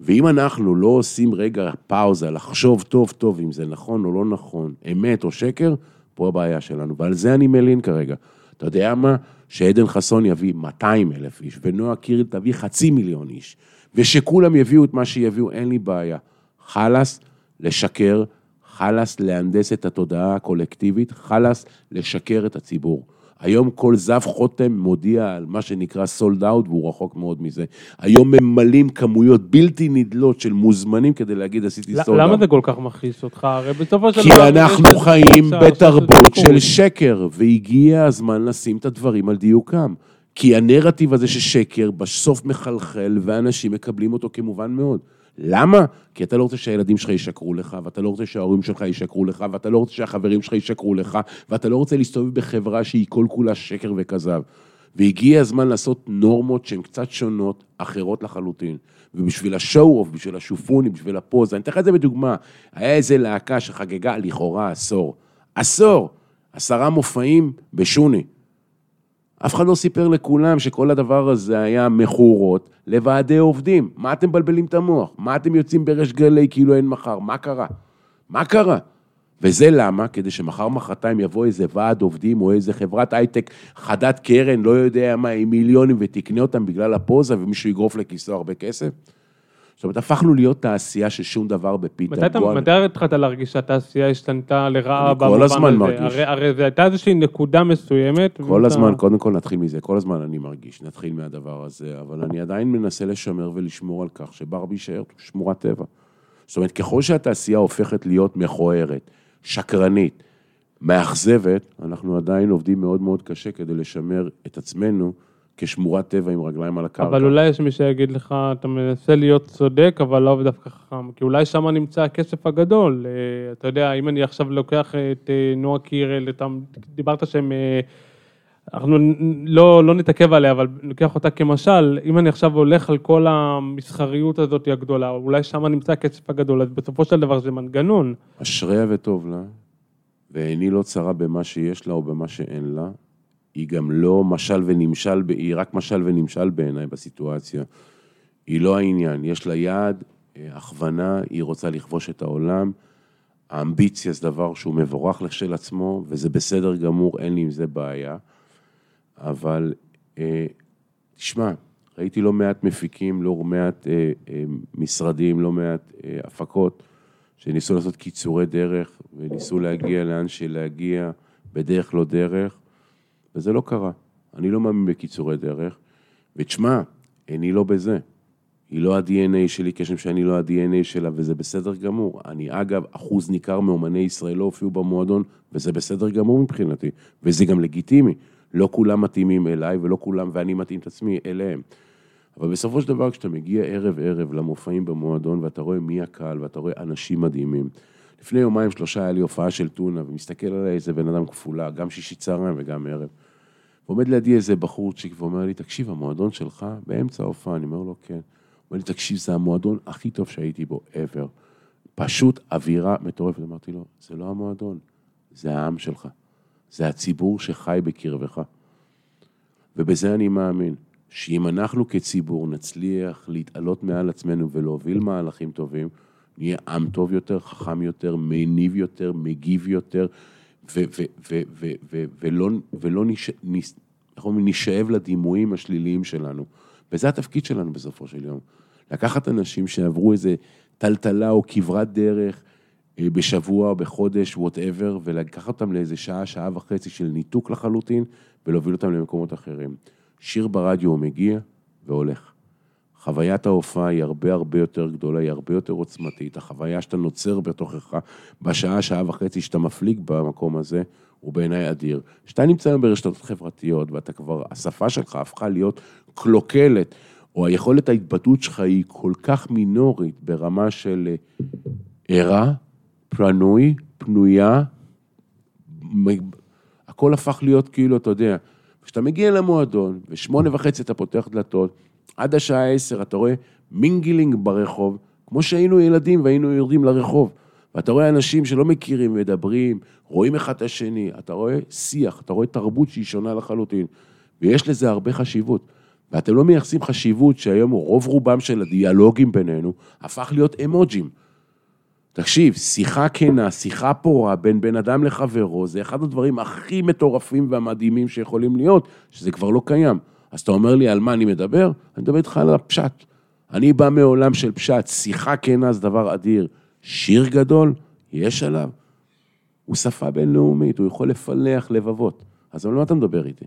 ואם אנחנו לא עושים רגע פאוזה, לחשוב טוב טוב אם זה נכון או לא נכון, אמת או שקר, פה הבעיה שלנו. ועל זה אני מלין כרגע. אתה יודע מה? שעדן חסון יביא 200 אלף איש, ונועה קירל תביא חצי מיליון איש, ושכולם יביאו את מה שיביאו, אין לי בעיה. חלאס לשקר, חלאס להנדס את התודעה הקולקטיבית, חלאס לשקר את הציבור. היום כל זב חותם מודיע על מה שנקרא סולד אאוט, והוא רחוק מאוד מזה. היום ממלאים כמויות בלתי נדלות של מוזמנים כדי להגיד עשיתי סולד למה אאוט. זה כל כך מכעיס אותך? הרי בסופו של כי דבר... אנחנו יש איזו חיים בתרבות של. שקר, והגיע הזמן לשים את הדברים על דיוקם. כי הנרטיב הזה ששקר בסוף מחלחל, ואנשים מקבלים אותו כמובן מאוד. למה? כי אתה לא רוצה שהילדים שלך ישקרו לך, ואתה לא רוצה שההורים שלך ישקרו לך, ואתה לא רוצה שהחברים שלך ישקרו לך, ואתה לא רוצה להסתובב בחברה שהיא כל כולה שקר וכזב. והגיע הזמן לעשות נורמות שהן קצת שונות, אחרות לחלוטין. ובשביל השואו-אוף, בשביל השופוני, בשביל הפוזה, אני אתן לך את זה בדוגמה. היה איזה להקה שחגגה לכאורה עשור. עשור! עשרה מופעים בשוני. אף אחד לא סיפר לכולם שכל הדבר הזה היה מכורות לוועדי עובדים. מה אתם מבלבלים את המוח? מה אתם יוצאים בריש גלי כאילו אין מחר? מה קרה? מה קרה? וזה למה? כדי שמחר מחרתיים יבוא איזה ועד עובדים או איזה חברת הייטק חדת קרן, לא יודע מה, עם מיליונים ותקנה אותם בגלל הפוזה ומישהו יגרוף לכיסו הרבה כסף? זאת אומרת, הפכנו להיות תעשייה של שום דבר בפיתה. מתי התחלת להרגיש שהתעשייה השתנתה לרעה אני כל במובן הזמן הזה? מרגיש. הרי- הרי זו הייתה איזושהי נקודה מסוימת. כל הזמן, קודם כל נתחיל מזה, כל הזמן אני מרגיש, נתחיל מהדבר הזה, אבל אני עדיין מנסה לשמר ולשמור על כך שברבי יישאר שמורת טבע. זאת אומרת, ככל שהתעשייה הופכת להיות מכוערת, שקרנית, מאכזבת, אנחנו עדיין עובדים מאוד מאוד קשה כדי לשמר את עצמנו כשמורת טבע עם רגליים על הקרקע. אבל אולי יש מי שיגיד לך, אתה מנסה להיות צודק, אבל לא דווקא חכם, כי אולי שם נמצא הכסף הגדול. אה, אתה יודע, אם אני עכשיו לוקח את אה, נועה קירל, אתה דיברת שהם... אה, אנחנו לא, לא נתעכב עליה, אבל ניקח אותה כמשל, אם אני עכשיו הולך על כל המסחריות הזאת הגדולה, אולי שם נמצא הכסף הגדול, אז בסופו של דבר זה מנגנון. אשריה וטוב לה, ועיני לא צרה במה שיש לה או במה שאין לה. היא גם לא משל ונמשל, היא רק משל ונמשל בעיניי בסיטואציה. היא לא העניין, יש לה יעד, אה, הכוונה, היא רוצה לכבוש את העולם. האמביציה זה דבר שהוא מבורך לכשלעצמו, וזה בסדר גמור, אין לי עם זה בעיה. אבל אה, תשמע, ראיתי לא מעט מפיקים, לא מעט אה, אה, משרדים, לא מעט אה, הפקות, שניסו לעשות קיצורי דרך, וניסו להגיע לאן שלהגיע, בדרך לא דרך, וזה לא קרה. אני לא מאמין בקיצורי דרך, ותשמע, אני לא בזה. היא לא ה-DNA שלי, כשם שאני לא ה-DNA שלה, וזה בסדר גמור. אני, אגב, אחוז ניכר מאומני ישראל לא הופיעו במועדון, וזה בסדר גמור מבחינתי, וזה גם לגיטימי. לא כולם מתאימים אליי, ולא כולם, ואני מתאים את עצמי אליהם. אבל בסופו של דבר, כשאתה מגיע ערב-ערב למופעים במועדון, ואתה רואה מי הקהל, ואתה רואה אנשים מדהימים. לפני יומיים, שלושה, היה לי הופעה של טונה, ומסתכל עליי איזה בן אדם כפולה, גם שישי צהריים וגם ערב. ועומד לידי איזה בחורצ'יק ואומר לי, תקשיב, המועדון שלך באמצע ההופעה, אני אומר לו, כן. הוא אומר לי, תקשיב, זה המועדון הכי טוב שהייתי בו ever. פשוט אווירה מטורפת. אמרתי לו, זה לא המועדון, זה העם שלך. זה הציבור שחי בקרבך. ובזה אני מאמין, שאם אנחנו כציבור נצליח להתעלות מעל עצמנו ולהוביל מהלכים טובים, נהיה עם טוב יותר, חכם יותר, מניב יותר, מגיב יותר, ולא, ולא נש- נש- נשאב לדימויים השליליים שלנו. וזה התפקיד שלנו בסופו של יום. לקחת אנשים שעברו איזה טלטלה או כברת דרך אה, בשבוע בחודש, whatever, ולקחת אותם לאיזה שעה, שעה וחצי של ניתוק לחלוטין, ולהוביל אותם למקומות אחרים. שיר ברדיו הוא מגיע והולך. חוויית ההופעה היא הרבה הרבה יותר גדולה, היא הרבה יותר עוצמתית. החוויה שאתה נוצר בתוכך בשעה, שעה וחצי שאתה מפליג במקום הזה, הוא בעיניי אדיר. כשאתה נמצא היום ברשתות חברתיות ואתה כבר, השפה שלך הפכה להיות קלוקלת, או היכולת ההתבטאות שלך היא כל כך מינורית ברמה של אה, ערה, פנוי, פנויה, הכל הפך להיות כאילו, אתה יודע, כשאתה מגיע למועדון, ושמונה וחצי אתה פותח דלתות, עד השעה עשר אתה רואה mingling ברחוב, כמו שהיינו ילדים והיינו יורדים לרחוב. ואתה רואה אנשים שלא מכירים, מדברים, רואים אחד את השני, אתה רואה שיח, אתה רואה תרבות שהיא שונה לחלוטין, ויש לזה הרבה חשיבות. ואתם לא מייחסים חשיבות שהיום רוב רובם של הדיאלוגים בינינו הפך להיות אמוג'ים. תקשיב, שיחה כנה, שיחה פורה בין בן אדם לחברו, זה אחד הדברים הכי מטורפים והמדהימים שיכולים להיות, שזה כבר לא קיים. אז אתה אומר לי על מה אני מדבר? אני מדבר איתך על הפשט. אני בא מעולם של פשט, שיחה כנה זה דבר אדיר. שיר גדול, יש עליו. הוא שפה בינלאומית, הוא יכול לפלח לבבות. אז על מה אתה מדבר איתי?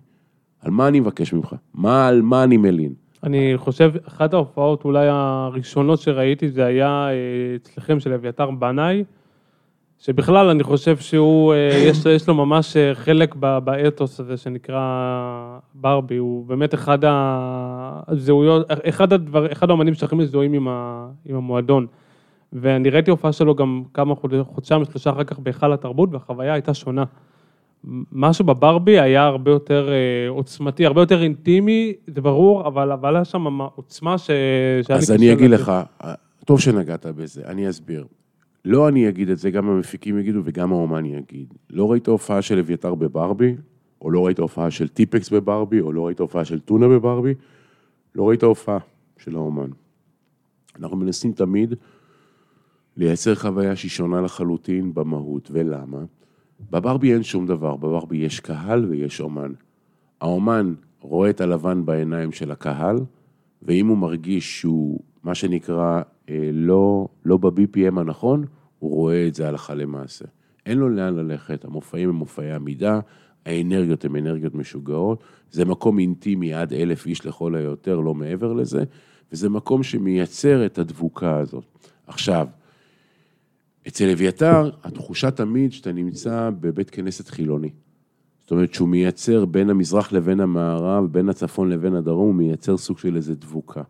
על מה אני מבקש ממך? מה, על מה אני מלין? אני חושב, אחת ההופעות אולי הראשונות שראיתי זה היה אה, אצלכם של אביתר בנאי, שבכלל אני חושב שהוא, אה, יש, יש לו ממש אה, חלק באתוס הזה שנקרא ברבי, הוא באמת אחד הזהויות, אחד הדבר, אחד האמנים שהכי מזוהים עם, ה, עם המועדון. ואני ראיתי הופעה שלו גם כמה חוד- חודשיים, שלושה אחר כך בהיכל התרבות, והחוויה הייתה שונה. משהו בברבי היה הרבה יותר אה, עוצמתי, הרבה יותר אינטימי, זה ברור, אבל אבל היה שם עוצמה ש... אז אני אגיד. לך, טוב שנגעת בזה, אני אסביר. לא אני אגיד את זה, גם המפיקים יגידו וגם האומן יגיד. לא ראית הופעה של אביתר בברבי, או לא ראית הופעה של טיפקס בברבי, או לא ראית הופעה של טונה בברבי, לא ראית הופעה של האומן. אנחנו מנסים תמיד לייצר חוויה שהיא שונה לחלוטין במהות, ולמה? בברבי אין שום דבר, בברבי יש קהל ויש אומן. האומן רואה את הלבן בעיניים של הקהל, ואם הוא מרגיש שהוא, מה שנקרא, אה, לא, לא ב-BPM הנכון, הוא רואה את זה הלכה למעשה. אין לו לאן ללכת, המופעים הם מופעי עמידה, האנרגיות הן אנרגיות משוגעות, זה מקום אינטימי עד אלף איש לכל היותר, לא מעבר לזה, וזה מקום שמייצר את הדבוקה הזאת. עכשיו, אצל אביתר, התחושה תמיד שאתה נמצא בבית כנסת חילוני. זאת אומרת שהוא מייצר בין המזרח לבין המערב, בין הצפון לבין הדרום, הוא מייצר סוג של איזה דבוקה.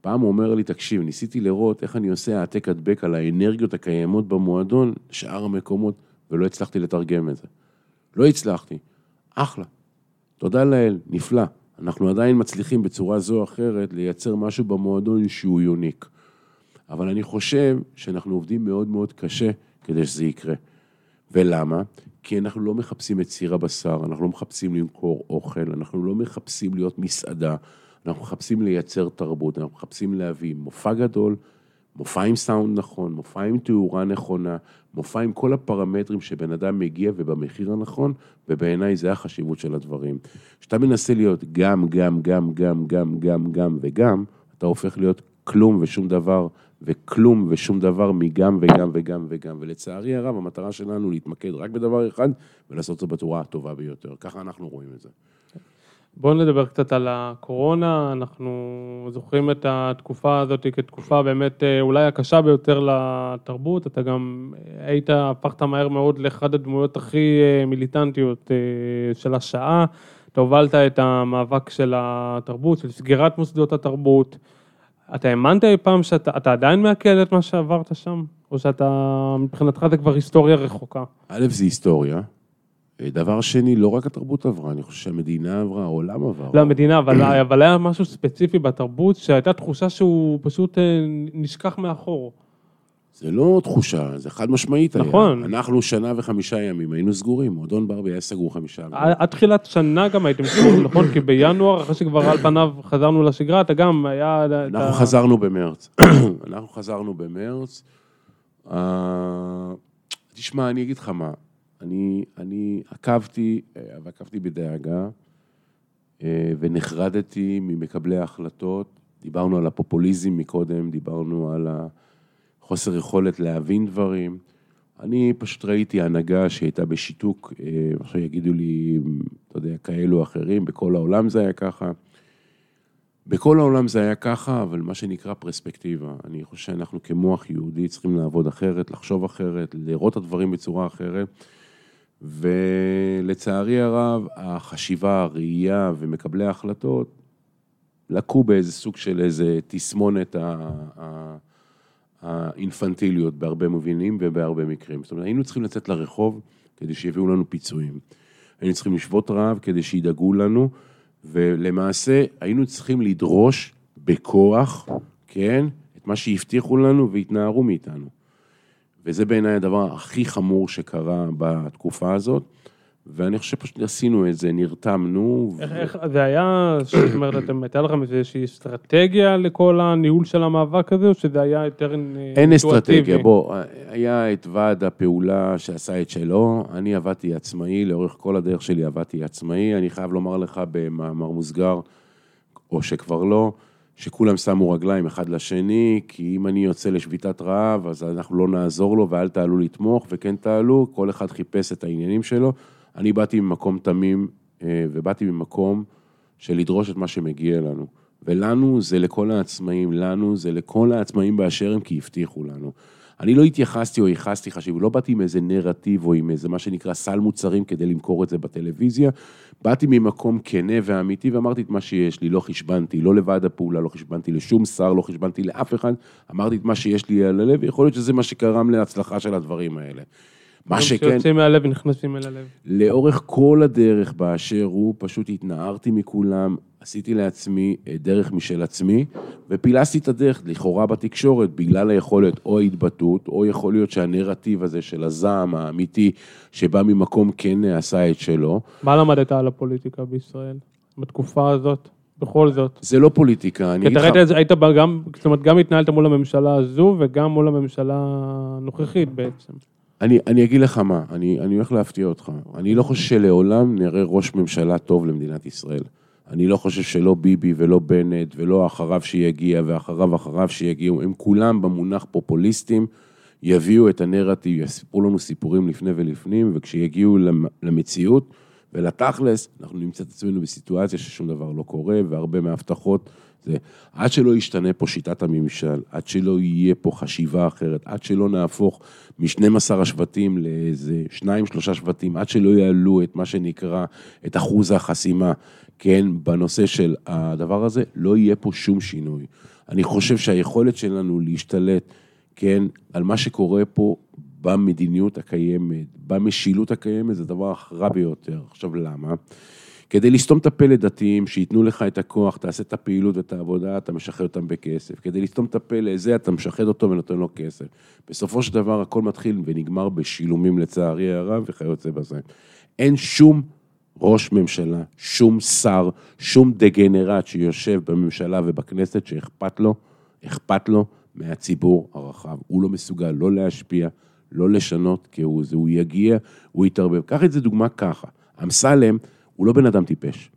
פעם הוא אומר לי, תקשיב, ניסיתי לראות איך אני עושה העתק הדבק על האנרגיות הקיימות במועדון, שאר המקומות, ולא הצלחתי לתרגם את זה. לא הצלחתי. אחלה. תודה לאל, נפלא. אנחנו עדיין מצליחים בצורה זו או אחרת לייצר משהו במועדון שהוא יוניק. אבל אני חושב שאנחנו עובדים מאוד מאוד קשה כדי שזה יקרה. ולמה? כי אנחנו לא מחפשים את סיר הבשר, אנחנו לא מחפשים למכור אוכל, אנחנו לא מחפשים להיות מסעדה, אנחנו מחפשים לייצר תרבות, אנחנו מחפשים להביא מופע גדול, מופע עם סאונד נכון, מופע עם תאורה נכונה, מופע עם כל הפרמטרים שבן אדם מגיע ובמחיר הנכון, ובעיניי זה החשיבות של הדברים. כשאתה מנסה להיות גם, גם, גם, גם, גם, גם, גם וגם, אתה הופך להיות כלום ושום דבר, וכלום ושום דבר מגם וגם וגם וגם. ולצערי הרב, המטרה שלנו להתמקד רק בדבר אחד, ולעשות את זה בצורה הטובה ביותר. ככה אנחנו רואים את זה. בואו נדבר קצת על הקורונה, אנחנו זוכרים את התקופה הזאת כתקופה באמת אה, אולי הקשה ביותר לתרבות, אתה גם היית, הפכת מהר מאוד לאחד הדמויות הכי אה, מיליטנטיות אה, של השעה, אתה הובלת את המאבק של התרבות, של סגירת מוסדות התרבות, אתה האמנת אי פעם שאתה אתה עדיין מעכל את מה שעברת שם, או שאתה, מבחינתך זה כבר היסטוריה רחוקה? א', זה היסטוריה. דבר שני, לא רק התרבות עברה, אני חושב שהמדינה עברה, העולם עבר. לא, המדינה, אבל, אבל היה משהו ספציפי בתרבות, שהייתה תחושה שהוא פשוט אה, נשכח מאחור. זה לא תחושה, זה חד משמעית היה. נכון. אנחנו שנה וחמישה ימים היינו סגורים, מועדון ברבי היה סגור חמישה ימים. עד תחילת שנה גם הייתם סגורים, נכון? כי בינואר, אחרי שכבר על פניו חזרנו לשגרה, אתה גם היה... אנחנו אתה... חזרנו במרץ. אנחנו חזרנו במרץ. אה, תשמע, אני אגיד לך מה, אני, אני עקבתי, אה, ועקבתי בדאגה, אה, ונחרדתי ממקבלי ההחלטות. דיברנו על הפופוליזם מקודם, דיברנו על החוסר יכולת להבין דברים. אני פשוט ראיתי הנהגה שהייתה בשיתוק, אה, עכשיו יגידו לי, אתה יודע, כאלו או אחרים, בכל העולם זה היה ככה. בכל העולם זה היה ככה, אבל מה שנקרא פרספקטיבה. אני חושב שאנחנו כמוח יהודי צריכים לעבוד אחרת, לחשוב אחרת, לראות את הדברים בצורה אחרת. ולצערי הרב, החשיבה, הראייה ומקבלי ההחלטות לקו באיזה סוג של איזה תסמונת ה- האינפנטיליות בהרבה מבינים ובהרבה מקרים. זאת אומרת, היינו צריכים לצאת לרחוב כדי שיביאו לנו פיצויים. היינו צריכים לשבות רעב כדי שידאגו לנו, ולמעשה היינו צריכים לדרוש בכוח, כן, את מה שהבטיחו לנו והתנערו מאיתנו. וזה בעיניי הדבר הכי חמור שקרה בתקופה הזאת, ואני חושב שפשוט עשינו את זה, נרתמנו. איך, איך, זה היה, זאת אומרת, אתם, הייתה לכם איזושהי אסטרטגיה לכל הניהול של המאבק הזה, או שזה היה יותר אה, אין אסטרטגיה? בוא, היה את ועד הפעולה שעשה את שלו, אני עבדתי עצמאי, לאורך כל הדרך שלי עבדתי עצמאי, אני חייב לומר לך במאמר מוסגר, או שכבר לא, שכולם שמו רגליים אחד לשני, כי אם אני יוצא לשביתת רעב, אז אנחנו לא נעזור לו ואל תעלו לתמוך, וכן תעלו, כל אחד חיפש את העניינים שלו. אני באתי ממקום תמים, אה, ובאתי ממקום של לדרוש את מה שמגיע לנו. ולנו זה לכל העצמאים, לנו זה לכל העצמאים באשר הם, כי הבטיחו לנו. אני לא התייחסתי או ייחסתי חשיבות, לא באתי עם איזה נרטיב או עם איזה מה שנקרא סל מוצרים כדי למכור את זה בטלוויזיה. באתי ממקום כנה ואמיתי ואמרתי את מה שיש לי, לא חשבנתי, לא לוועד הפעולה, לא חשבנתי לשום שר, לא חשבנתי לאף אחד, אמרתי את מה שיש לי על הלב, ויכול להיות שזה מה שגרם להצלחה של הדברים האלה. מה שכן, שיוצאים מהלב ונכנסים אל הלב. לאורך כל הדרך באשר הוא, פשוט התנערתי מכולם, עשיתי לעצמי אה, דרך משל עצמי, ופילסתי את הדרך לכאורה בתקשורת בגלל היכולת או ההתבטאות, או יכול להיות שהנרטיב הזה של הזעם האמיתי, שבא ממקום כן עשה את שלו. מה למדת על הפוליטיקה בישראל בתקופה הזאת? בכל זאת. זה לא פוליטיקה, אני כי אגיד אתה לך... ראית, היית גם, זאת אומרת, גם התנהלת מול הממשלה הזו וגם מול הממשלה הנוכחית בעצם. אני, אני אגיד לך מה, אני, אני הולך להפתיע אותך. אני לא חושב שלעולם נראה ראש ממשלה טוב למדינת ישראל. אני לא חושב שלא ביבי ולא בנט ולא אחריו שיגיע ואחריו אחריו שיגיעו, הם כולם במונח פופוליסטים, יביאו את הנרטיב, יספרו לנו סיפורים לפני ולפנים, וכשיגיעו למ- למציאות ולתכלס, אנחנו נמצא את עצמנו בסיטואציה ששום דבר לא קורה, והרבה מההבטחות זה עד שלא ישתנה פה שיטת הממשל, עד שלא יהיה פה חשיבה אחרת, עד שלא נהפוך מ-12 השבטים לאיזה שניים, שלושה שבטים, עד שלא יעלו את מה שנקרא, את אחוז החסימה, כן, בנושא של הדבר הזה, לא יהיה פה שום שינוי. אני חושב שהיכולת שלנו להשתלט, כן, על מה שקורה פה במדיניות הקיימת, במשילות הקיימת, זה הדבר הרע ביותר. עכשיו, למה? כדי לסתום את הפה לדתיים, שייתנו לך את הכוח, תעשה את הפעילות ואת העבודה, אתה משחרר אותם בכסף. כדי לסתום את הפה לזה, אתה משחד אותו ונותן לו כסף. בסופו של דבר, הכל מתחיל ונגמר בשילומים לצערי הרב וכיוצא בזה. אין שום ראש ממשלה, שום שר, שום דגנרט שיושב בממשלה ובכנסת שאכפת לו, אכפת לו מהציבור הרחב. הוא לא מסוגל לא להשפיע, לא לשנות כהוא זה. הוא יגיע, הוא יתערבב. קח את זה דוגמה ככה. אמסלם הוא לא בן אדם טיפש.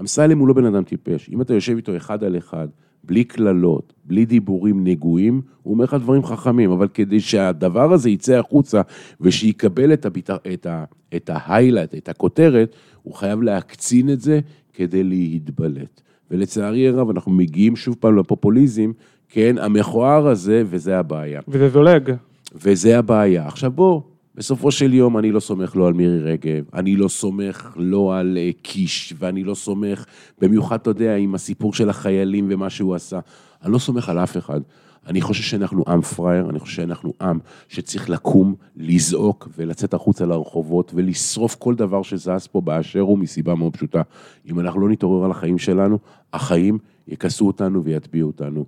אמסלם הוא לא בן אדם טיפש. אם אתה יושב איתו אחד על אחד, בלי קללות, בלי דיבורים נגועים, הוא אומר לך דברים חכמים, אבל כדי שהדבר הזה יצא החוצה ושיקבל את, הביט... את, ה... את ההיילייט, את הכותרת, הוא חייב להקצין את זה כדי להתבלט. ולצערי הרב, אנחנו מגיעים שוב פעם לפופוליזם, כן, המכוער הזה, וזה הבעיה. וזה זולג. וזה הבעיה. עכשיו בוא, בסופו של יום אני לא סומך לא על מירי רגב, אני לא סומך לא על אה, קיש, ואני לא סומך, במיוחד, אתה יודע, עם הסיפור של החיילים ומה שהוא עשה. אני לא סומך על אף אחד. אני חושב שאנחנו עם פראייר, אני חושב שאנחנו עם שצריך לקום, לזעוק ולצאת החוצה לרחובות ולשרוף כל דבר שזז פה באשר הוא מסיבה מאוד פשוטה. אם אנחנו לא נתעורר על החיים שלנו, החיים יכסו אותנו ויטביעו אותנו.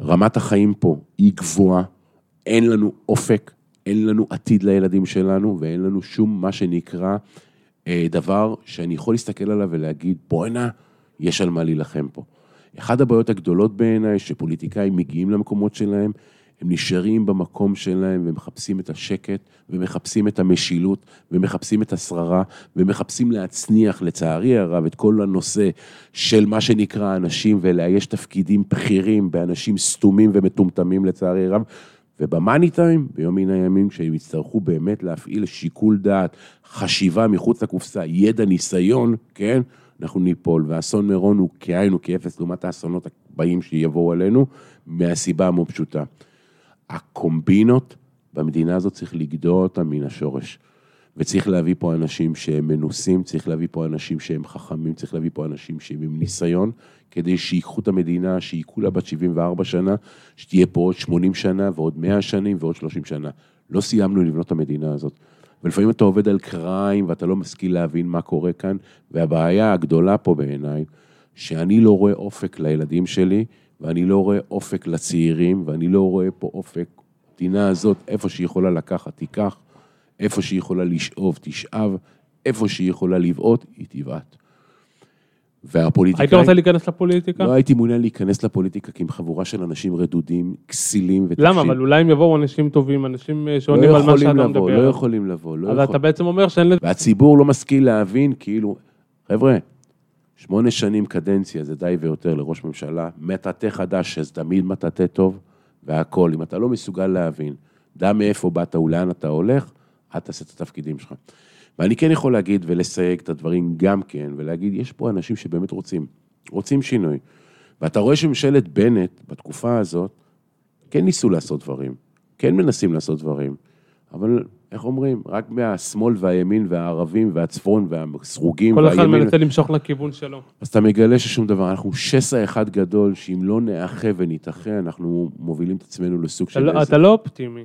רמת החיים פה היא גבוהה, אין לנו אופק, אין לנו עתיד לילדים שלנו, ואין לנו שום מה שנקרא אה, דבר שאני יכול להסתכל עליו ולהגיד, בואנה, יש על מה להילחם פה. אחת הבעיות הגדולות בעיניי, שפוליטיקאים מגיעים למקומות שלהם, הם נשארים במקום שלהם ומחפשים את השקט, ומחפשים את המשילות, ומחפשים את השררה, ומחפשים להצניח, לצערי הרב, את כל הנושא של מה שנקרא אנשים, ולאייש תפקידים בכירים באנשים סתומים ומטומטמים, לצערי הרב. ובמאני טיים, ביום מן הימים, כשהם יצטרכו באמת להפעיל שיקול דעת, חשיבה מחוץ לקופסה, ידע, ניסיון, כן? אנחנו ניפול. ואסון מירון הוא כאין וכאפס לעומת האסונות הבאים שיבואו עלינו, מהסיבה המאוד פשוטה. הקומבינות במדינה הזאת צריך לגדוע אותן מן השורש. וצריך להביא פה אנשים שהם מנוסים, צריך להביא פה אנשים שהם חכמים, צריך להביא פה אנשים שהם עם ניסיון, כדי שיקחו את המדינה, שהיא כולה בת 74 שנה, שתהיה פה עוד 80 שנה ועוד 100 שנים ועוד 30 שנה. לא סיימנו לבנות את המדינה הזאת. ולפעמים אתה עובד על קריים ואתה לא משכיל להבין מה קורה כאן, והבעיה הגדולה פה בעיניי, שאני לא רואה אופק לילדים שלי, ואני לא רואה אופק לצעירים, ואני לא רואה פה אופק. המדינה הזאת, איפה שהיא יכולה לקחת, תיקח, איפה שהיא יכולה לשאוב, תשאב, איפה שהיא יכולה לבעוט, היא תבעט. והפוליטיקאים... היית רוצה להיכנס לפוליטיקה? לא הייתי מעוניין להיכנס לפוליטיקה, כי עם חבורה של אנשים רדודים, כסילים וטיפשים. למה? אבל אולי אם יבואו אנשים טובים, אנשים אה, לא שעונים על מה שאתה לבוא, מדבר. לא יכולים לבוא, לא אז יכולים. אתה בעצם אומר שאין לזה... והציבור לא משכיל להבין, כאילו, חבר'ה, שמונה שנים קדנציה זה די ויותר לראש ממשלה, מטאטא חדש, אז תמיד מטאטא טוב, והכול. אם אתה לא מסוגל להבין, דע מאיפה באת ולאן אתה הולך, אל תעשה את התפקידים שלך. ואני כן יכול להגיד ולסייג את הדברים גם כן, ולהגיד, יש פה אנשים שבאמת רוצים, רוצים שינוי. ואתה רואה שממשלת בנט, בתקופה הזאת, כן ניסו לעשות דברים, כן מנסים לעשות דברים, אבל איך אומרים, רק מהשמאל והימין והערבים והצפון והסרוגים כל אחד והימין, מנסה למשוך לכיוון שלו. אז אתה מגלה ששום דבר, אנחנו שסע אחד גדול, שאם לא נאחה ונתאחה, אנחנו מובילים את עצמנו לסוג אתה של... לא- אתה לא אופטימי.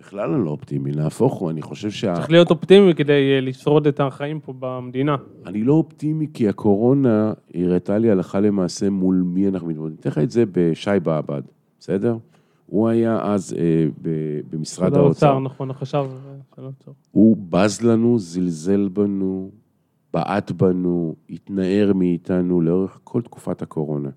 בכלל אני לא אופטימי, נהפוך הוא, אני חושב שה... צריך להיות אופטימי כדי אה, לשרוד את החיים פה במדינה. אני לא אופטימי כי הקורונה הראתה לי הלכה למעשה מול מי אנחנו מתמודדים. אתן לך את זה בשי בעבד, בסדר? הוא היה אז אה, ב- במשרד של האוצר. נכון, החשב של האוצר. הוא בז לנו, זלזל בנו, בעט בנו, התנער מאיתנו לאורך כל תקופת הקורונה.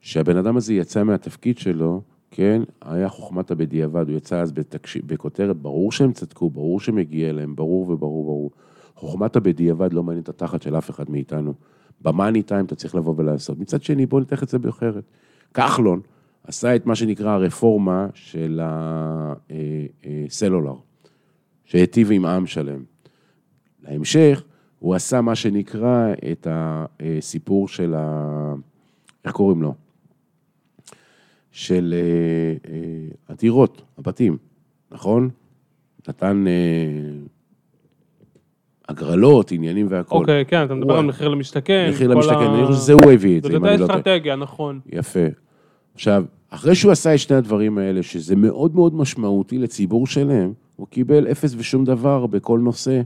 כשהבן אדם הזה יצא מהתפקיד שלו, כן, היה חוכמת הבדיעבד, הוא יצא אז בתקש... בכותרת, ברור שהם צדקו, ברור שמגיע להם, ברור וברור ברור. חוכמת הבדיעבד לא מעניינת את התחת של אף אחד מאיתנו. במאני טיים אתה צריך לבוא ולעשות. מצד שני, בואו נתח את זה באחרת. כחלון עשה את מה שנקרא הרפורמה של הסלולר, שהיטיב עם עם שלם. להמשך, הוא עשה מה שנקרא את הסיפור של ה... איך קוראים לו? של אה, אה, הדירות, הבתים, נכון? נתן אה, הגרלות, עניינים והכול. אוקיי, כן, אתה מדבר על מחיר למשתכן. מחיר למשתכן, אני חושב שזה הוא הביא את זה, אם אני לא טועה. אסטרטגיה, נכון. יפה. עכשיו, אחרי שהוא עשה את שני הדברים האלה, שזה מאוד מאוד משמעותי לציבור שלם, הוא קיבל אפס ושום דבר בכל נושא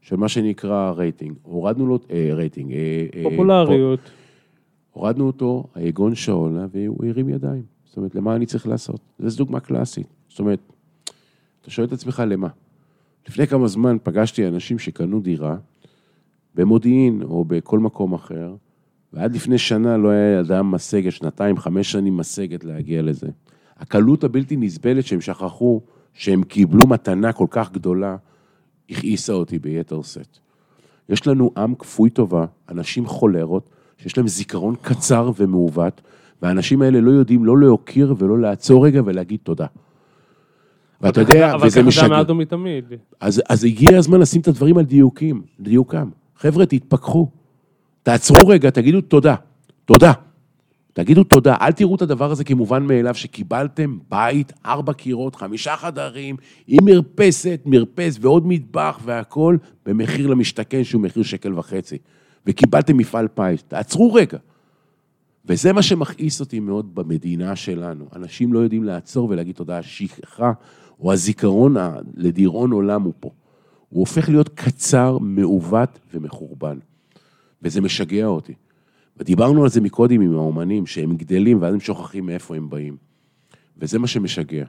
של מה שנקרא רייטינג. הורדנו לו, אה, רייטינג, אה, אה, פופולריות. הורדנו אותו, ביגון שאולה, והוא הרים ידיים. אומר, למה אני צריך לעשות? זו דוגמה קלאסית. זאת אומרת, אתה שואל את עצמך, למה? לפני כמה זמן פגשתי אנשים שקנו דירה במודיעין או בכל מקום אחר, ועד לפני שנה לא היה אדם משגת, שנתיים, חמש שנים משגת להגיע לזה. הקלות הבלתי נסבלת שהם שכחו שהם קיבלו מתנה כל כך גדולה, הכעיסה אותי ביתר שאת. יש לנו עם כפוי טובה, אנשים חולרות, שיש להם זיכרון קצר ומעוות, והאנשים האלה לא יודעים לא להוקיר ולא לעצור רגע ולהגיד תודה. ואתה יודע, אבל וזה ככה זה משגע. מאז ומתמיד. אז, אז הגיע הזמן לשים את הדברים על דיוקים, דיוקם. חבר'ה, תתפכחו. תעצרו רגע, תגידו תודה. תודה. תגידו תודה, אל תראו את הדבר הזה כמובן מאליו, שקיבלתם בית, ארבע קירות, חמישה חדרים, עם מרפסת, מרפס ועוד מטבח והכול, במחיר למשתכן שהוא מחיר שקל וחצי. וקיבלתם מפעל פיס. תעצרו רגע. וזה מה שמכעיס אותי מאוד במדינה שלנו. אנשים לא יודעים לעצור ולהגיד תודה. השכחה או הזיכרון לדיראון עולם הוא פה. הוא הופך להיות קצר, מעוות ומחורבן. וזה משגע אותי. ודיברנו על זה מקודם עם האומנים, שהם גדלים ואז הם שוכחים מאיפה הם באים. וזה מה שמשגע.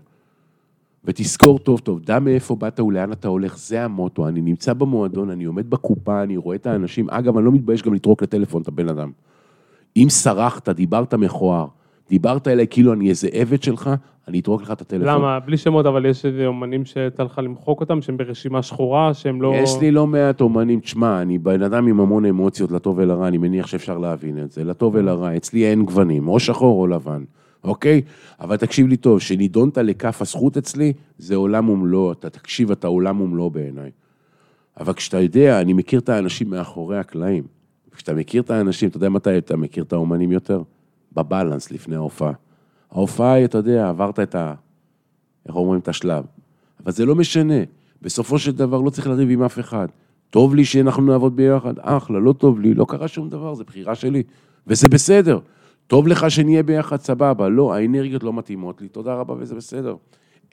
ותזכור טוב טוב, דע מאיפה באת ולאן אתה הולך, זה המוטו. אני נמצא במועדון, אני עומד בקופה, אני רואה את האנשים. אגב, אני לא מתבייש גם לטרוק לטלפון את הבן אדם. אם סרחת, דיברת מכוער, דיברת אליי כאילו אני איזה עבד שלך, אני אטרוק לך את הטלפון. למה? בלי שמות, אבל יש איזה אומנים שיצא לך למחוק אותם, שהם ברשימה שחורה, שהם לא... יש לי לא מעט אומנים, תשמע, אני בן אדם עם המון אמוציות, לטוב ולרע, אני מניח שאפשר להבין את זה, לטוב ולרע, אצלי אין גוונים, או שחור או לבן, אוקיי? אבל תקשיב לי טוב, שנידונת לכף הזכות אצלי, זה עולם ומלואו, אתה תקשיב, אתה עולם ומלואו בעיניי. אבל כשאתה יודע, אני מכיר את האנשים מאחורי הקלעים. כשאתה מכיר את האנשים, אתה יודע מתי אתה מכיר את האומנים יותר? בבלנס לפני ההופעה. ההופעה היא, אתה יודע, עברת את ה... איך אומרים? את השלב. אבל זה לא משנה. בסופו של דבר לא צריך לריב עם אף אחד. טוב לי שאנחנו נעבוד ביחד, אחלה, לא טוב לי, לא קרה שום דבר, זו בחירה שלי. וזה בסדר. טוב לך שנהיה ביחד, סבבה. לא, האנרגיות לא מתאימות לי, תודה רבה וזה בסדר.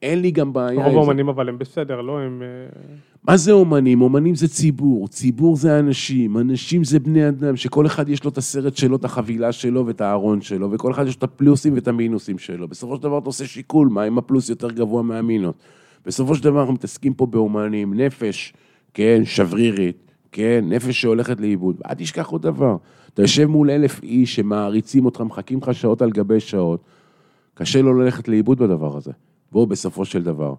אין לי גם בעיה רוב. האומנים אבל הם בסדר, לא הם... אה, מה זה אומנים? אומנים זה ציבור, ציבור זה אנשים, אנשים זה בני אדם, שכל אחד יש לו את הסרט שלו, את החבילה שלו ואת הארון שלו, וכל אחד יש לו את הפלוסים ואת המינוסים שלו. בסופו של דבר אתה עושה שיקול, מה אם הפלוס יותר גבוה מהמינוס. בסופו של דבר אנחנו מתעסקים פה באומנים, נפש, כן, שברירית, כן, נפש שהולכת לאיבוד. אל תשכח עוד דבר, אתה יושב מול אלף איש שמעריצים אותך, מחכים לך שעות על גבי שעות, קשה לו ללכת לאיבוד בדבר הזה. בואו, בסופו של דבר.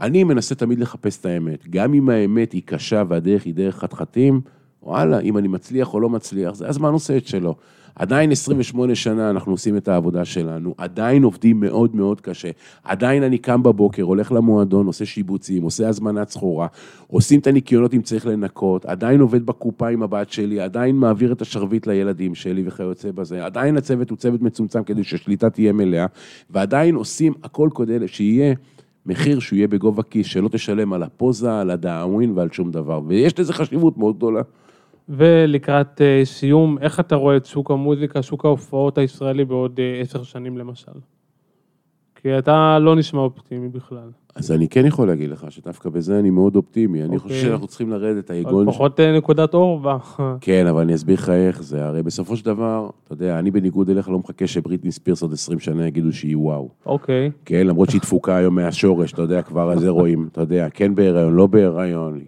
אני מנסה תמיד לחפש את האמת. גם אם האמת היא קשה והדרך היא דרך חתחתים, וואלה, אם אני מצליח או לא מצליח, זה הזמן עושה את שלו. עדיין 28 שנה אנחנו עושים את העבודה שלנו, עדיין עובדים מאוד מאוד קשה. עדיין אני קם בבוקר, הולך למועדון, עושה שיבוצים, עושה הזמנת סחורה, עושים את הניקיונות אם צריך לנקות, עדיין עובד בקופה עם הבת שלי, עדיין מעביר את השרביט לילדים שלי וכיוצא בזה. עדיין הצוות הוא צוות מצומצם כדי שהשליטה תהיה מלאה, ועדיין עושים הכל כדי שיהיה מחיר שהוא יהיה בגובה כיס, שלא תשלם על הפוזה, על הדאווין ועל שום דבר. ויש לזה חשיבות מאוד גדולה. ולקראת אה, סיום, איך אתה רואה את שוק המוזיקה, שוק ההופעות הישראלי בעוד אה, עשר שנים למשל? כי אתה לא נשמע אופטימי בכלל. אז אני כן יכול להגיד לך שדווקא בזה אני מאוד אופטימי. אני חושב אוקיי. שאנחנו צריכים לרדת, היגון... לפחות אה, נקודת אור בה. כן, אבל אני אסביר לך איך זה. הרי בסופו של דבר, אתה יודע, אני בניגוד אליך לא מחכה שבריטני ספירס עוד 20 שנה יגידו שהיא וואו. אוקיי. כן, למרות שהיא דפוקה היום מהשורש, אתה יודע, כבר על זה רואים, אתה יודע, כן בהיריון, לא בהיריון,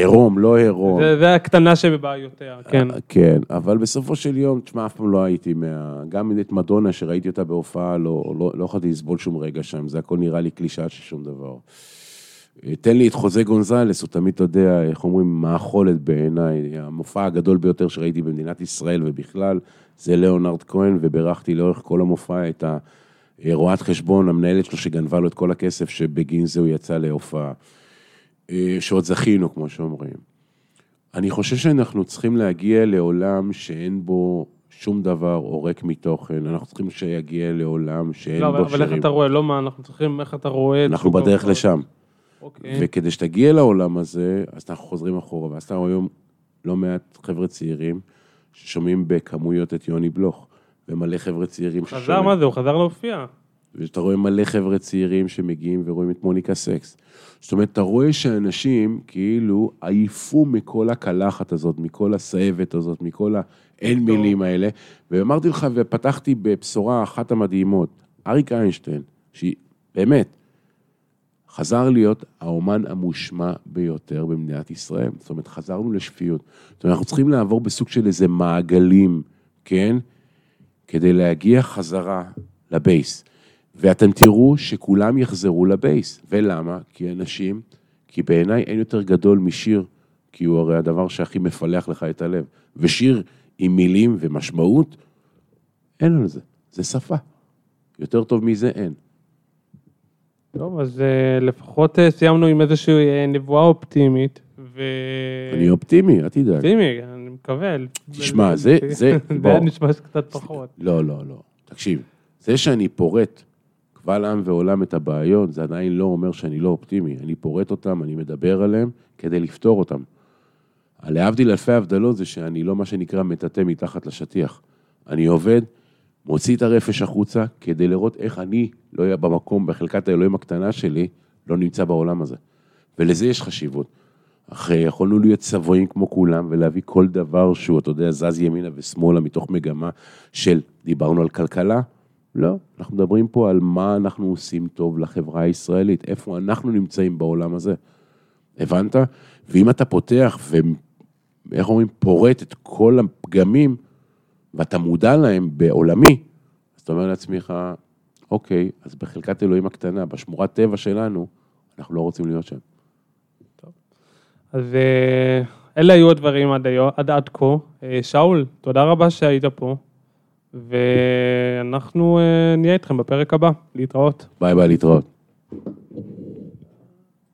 עירום, לא עירום. זה- זה הקטנה שבבעיותיה, כן. כן, אבל בסופו של יום, תשמע, אף פעם לא הייתי מה... גם את מדונה, שראיתי אותה בהופעה, לא, לא, לא יכולתי לסבול שום רגע שם, זה הכל נראה לי קלישאה של שום דבר. תן לי את חוזה גונזלס, הוא תמיד, אתה יודע, איך אומרים, מאכולת בעיניי. המופע הגדול ביותר שראיתי במדינת ישראל ובכלל, זה ליאונרד כהן, ובירכתי לאורך כל המופע את הרואת חשבון, המנהלת שלו שגנבה לו את כל הכסף, שבגין זה הוא יצא להופעה. אה, שעוד זכינו, כמו שאומרים. אני חושב שאנחנו צריכים להגיע לעולם שאין בו שום דבר או ריק מתוכן, אנחנו צריכים שיגיע לעולם שאין לא, אבל- בו אבל איך. אתה רואה? לא מה, אנחנו צריכים, איך אתה רואה אנחנו בדרך ההופעות? לשם. אוקיי. וכדי שתגיע לעולם הזה, אז אנחנו חוזרים אחורה, ואז אתה רואה היום לא מעט חבר'ה צעירים ששומעים בכמויות את יוני בלוך, ומלא חבר'ה צעירים חזר, מה זה? הוא חזר להופיע. ואתה רואה מלא חבר'ה צעירים שמגיעים ורואים את מוניקה סקס. זאת אומרת, אתה רואה שאנשים כאילו עייפו מכל הקלחת הזאת, מכל הסאבת הזאת, מכל האין מילים האלה, ואמרתי לך, ופתחתי בבשורה אחת המדהימות, אריק איינשטיין, שהיא באמת, חזר להיות האומן המושמע ביותר במדינת ישראל. זאת אומרת, חזרנו לשפיות. זאת אומרת, אנחנו צריכים לעבור בסוג של איזה מעגלים, כן? כדי להגיע חזרה לבייס. ואתם תראו שכולם יחזרו לבייס. ולמה? כי אנשים, כי בעיניי אין יותר גדול משיר, כי הוא הרי הדבר שהכי מפלח לך את הלב. ושיר עם מילים ומשמעות, אין על זה. זה שפה. יותר טוב מזה אין. טוב, אז אה, לפחות אה, סיימנו עם איזושהי אה, נבואה אופטימית, ו... אני אופטימי, אל תדאג. אופטימי, אני מקווה. תשמע, זה- זה- זה בוא. היה נשמע קצת פחות. לא, לא, לא. תקשיב, זה שאני פורט קבל עם ועולם את הבעיות, זה עדיין לא אומר שאני לא אופטימי. אני פורט אותם, אני מדבר עליהם כדי לפתור אותם. להבדיל אלפי הבדלות זה שאני לא מה שנקרא מטאטא מתחת לשטיח. אני עובד, מוציא את הרפש החוצה כדי לראות איך אני לא אהיה במקום, בחלקת האלוהים הקטנה שלי, לא נמצא בעולם הזה. ולזה יש חשיבות. אחרי, יכולנו להיות צבועים כמו כולם ולהביא כל דבר שהוא, אתה יודע, זז ימינה ושמאלה מתוך מגמה של, דיברנו על כלכלה? לא, אנחנו מדברים פה על מה אנחנו עושים טוב לחברה הישראלית, איפה אנחנו נמצאים בעולם הזה. הבנת? ואם אתה פותח ואיך אומרים, פורט את כל הפגמים, ואתה מודע להם בעולמי, אז אתה אומר לעצמך, אוקיי, אז בחלקת אלוהים הקטנה, בשמורת טבע שלנו, אנחנו לא רוצים להיות שם. אז אה, אלה היו הדברים עד עד עד כה. אה, שאול, תודה רבה שהיית פה, ואנחנו אה, נהיה איתכם בפרק הבא. להתראות. ביי ביי, להתראות.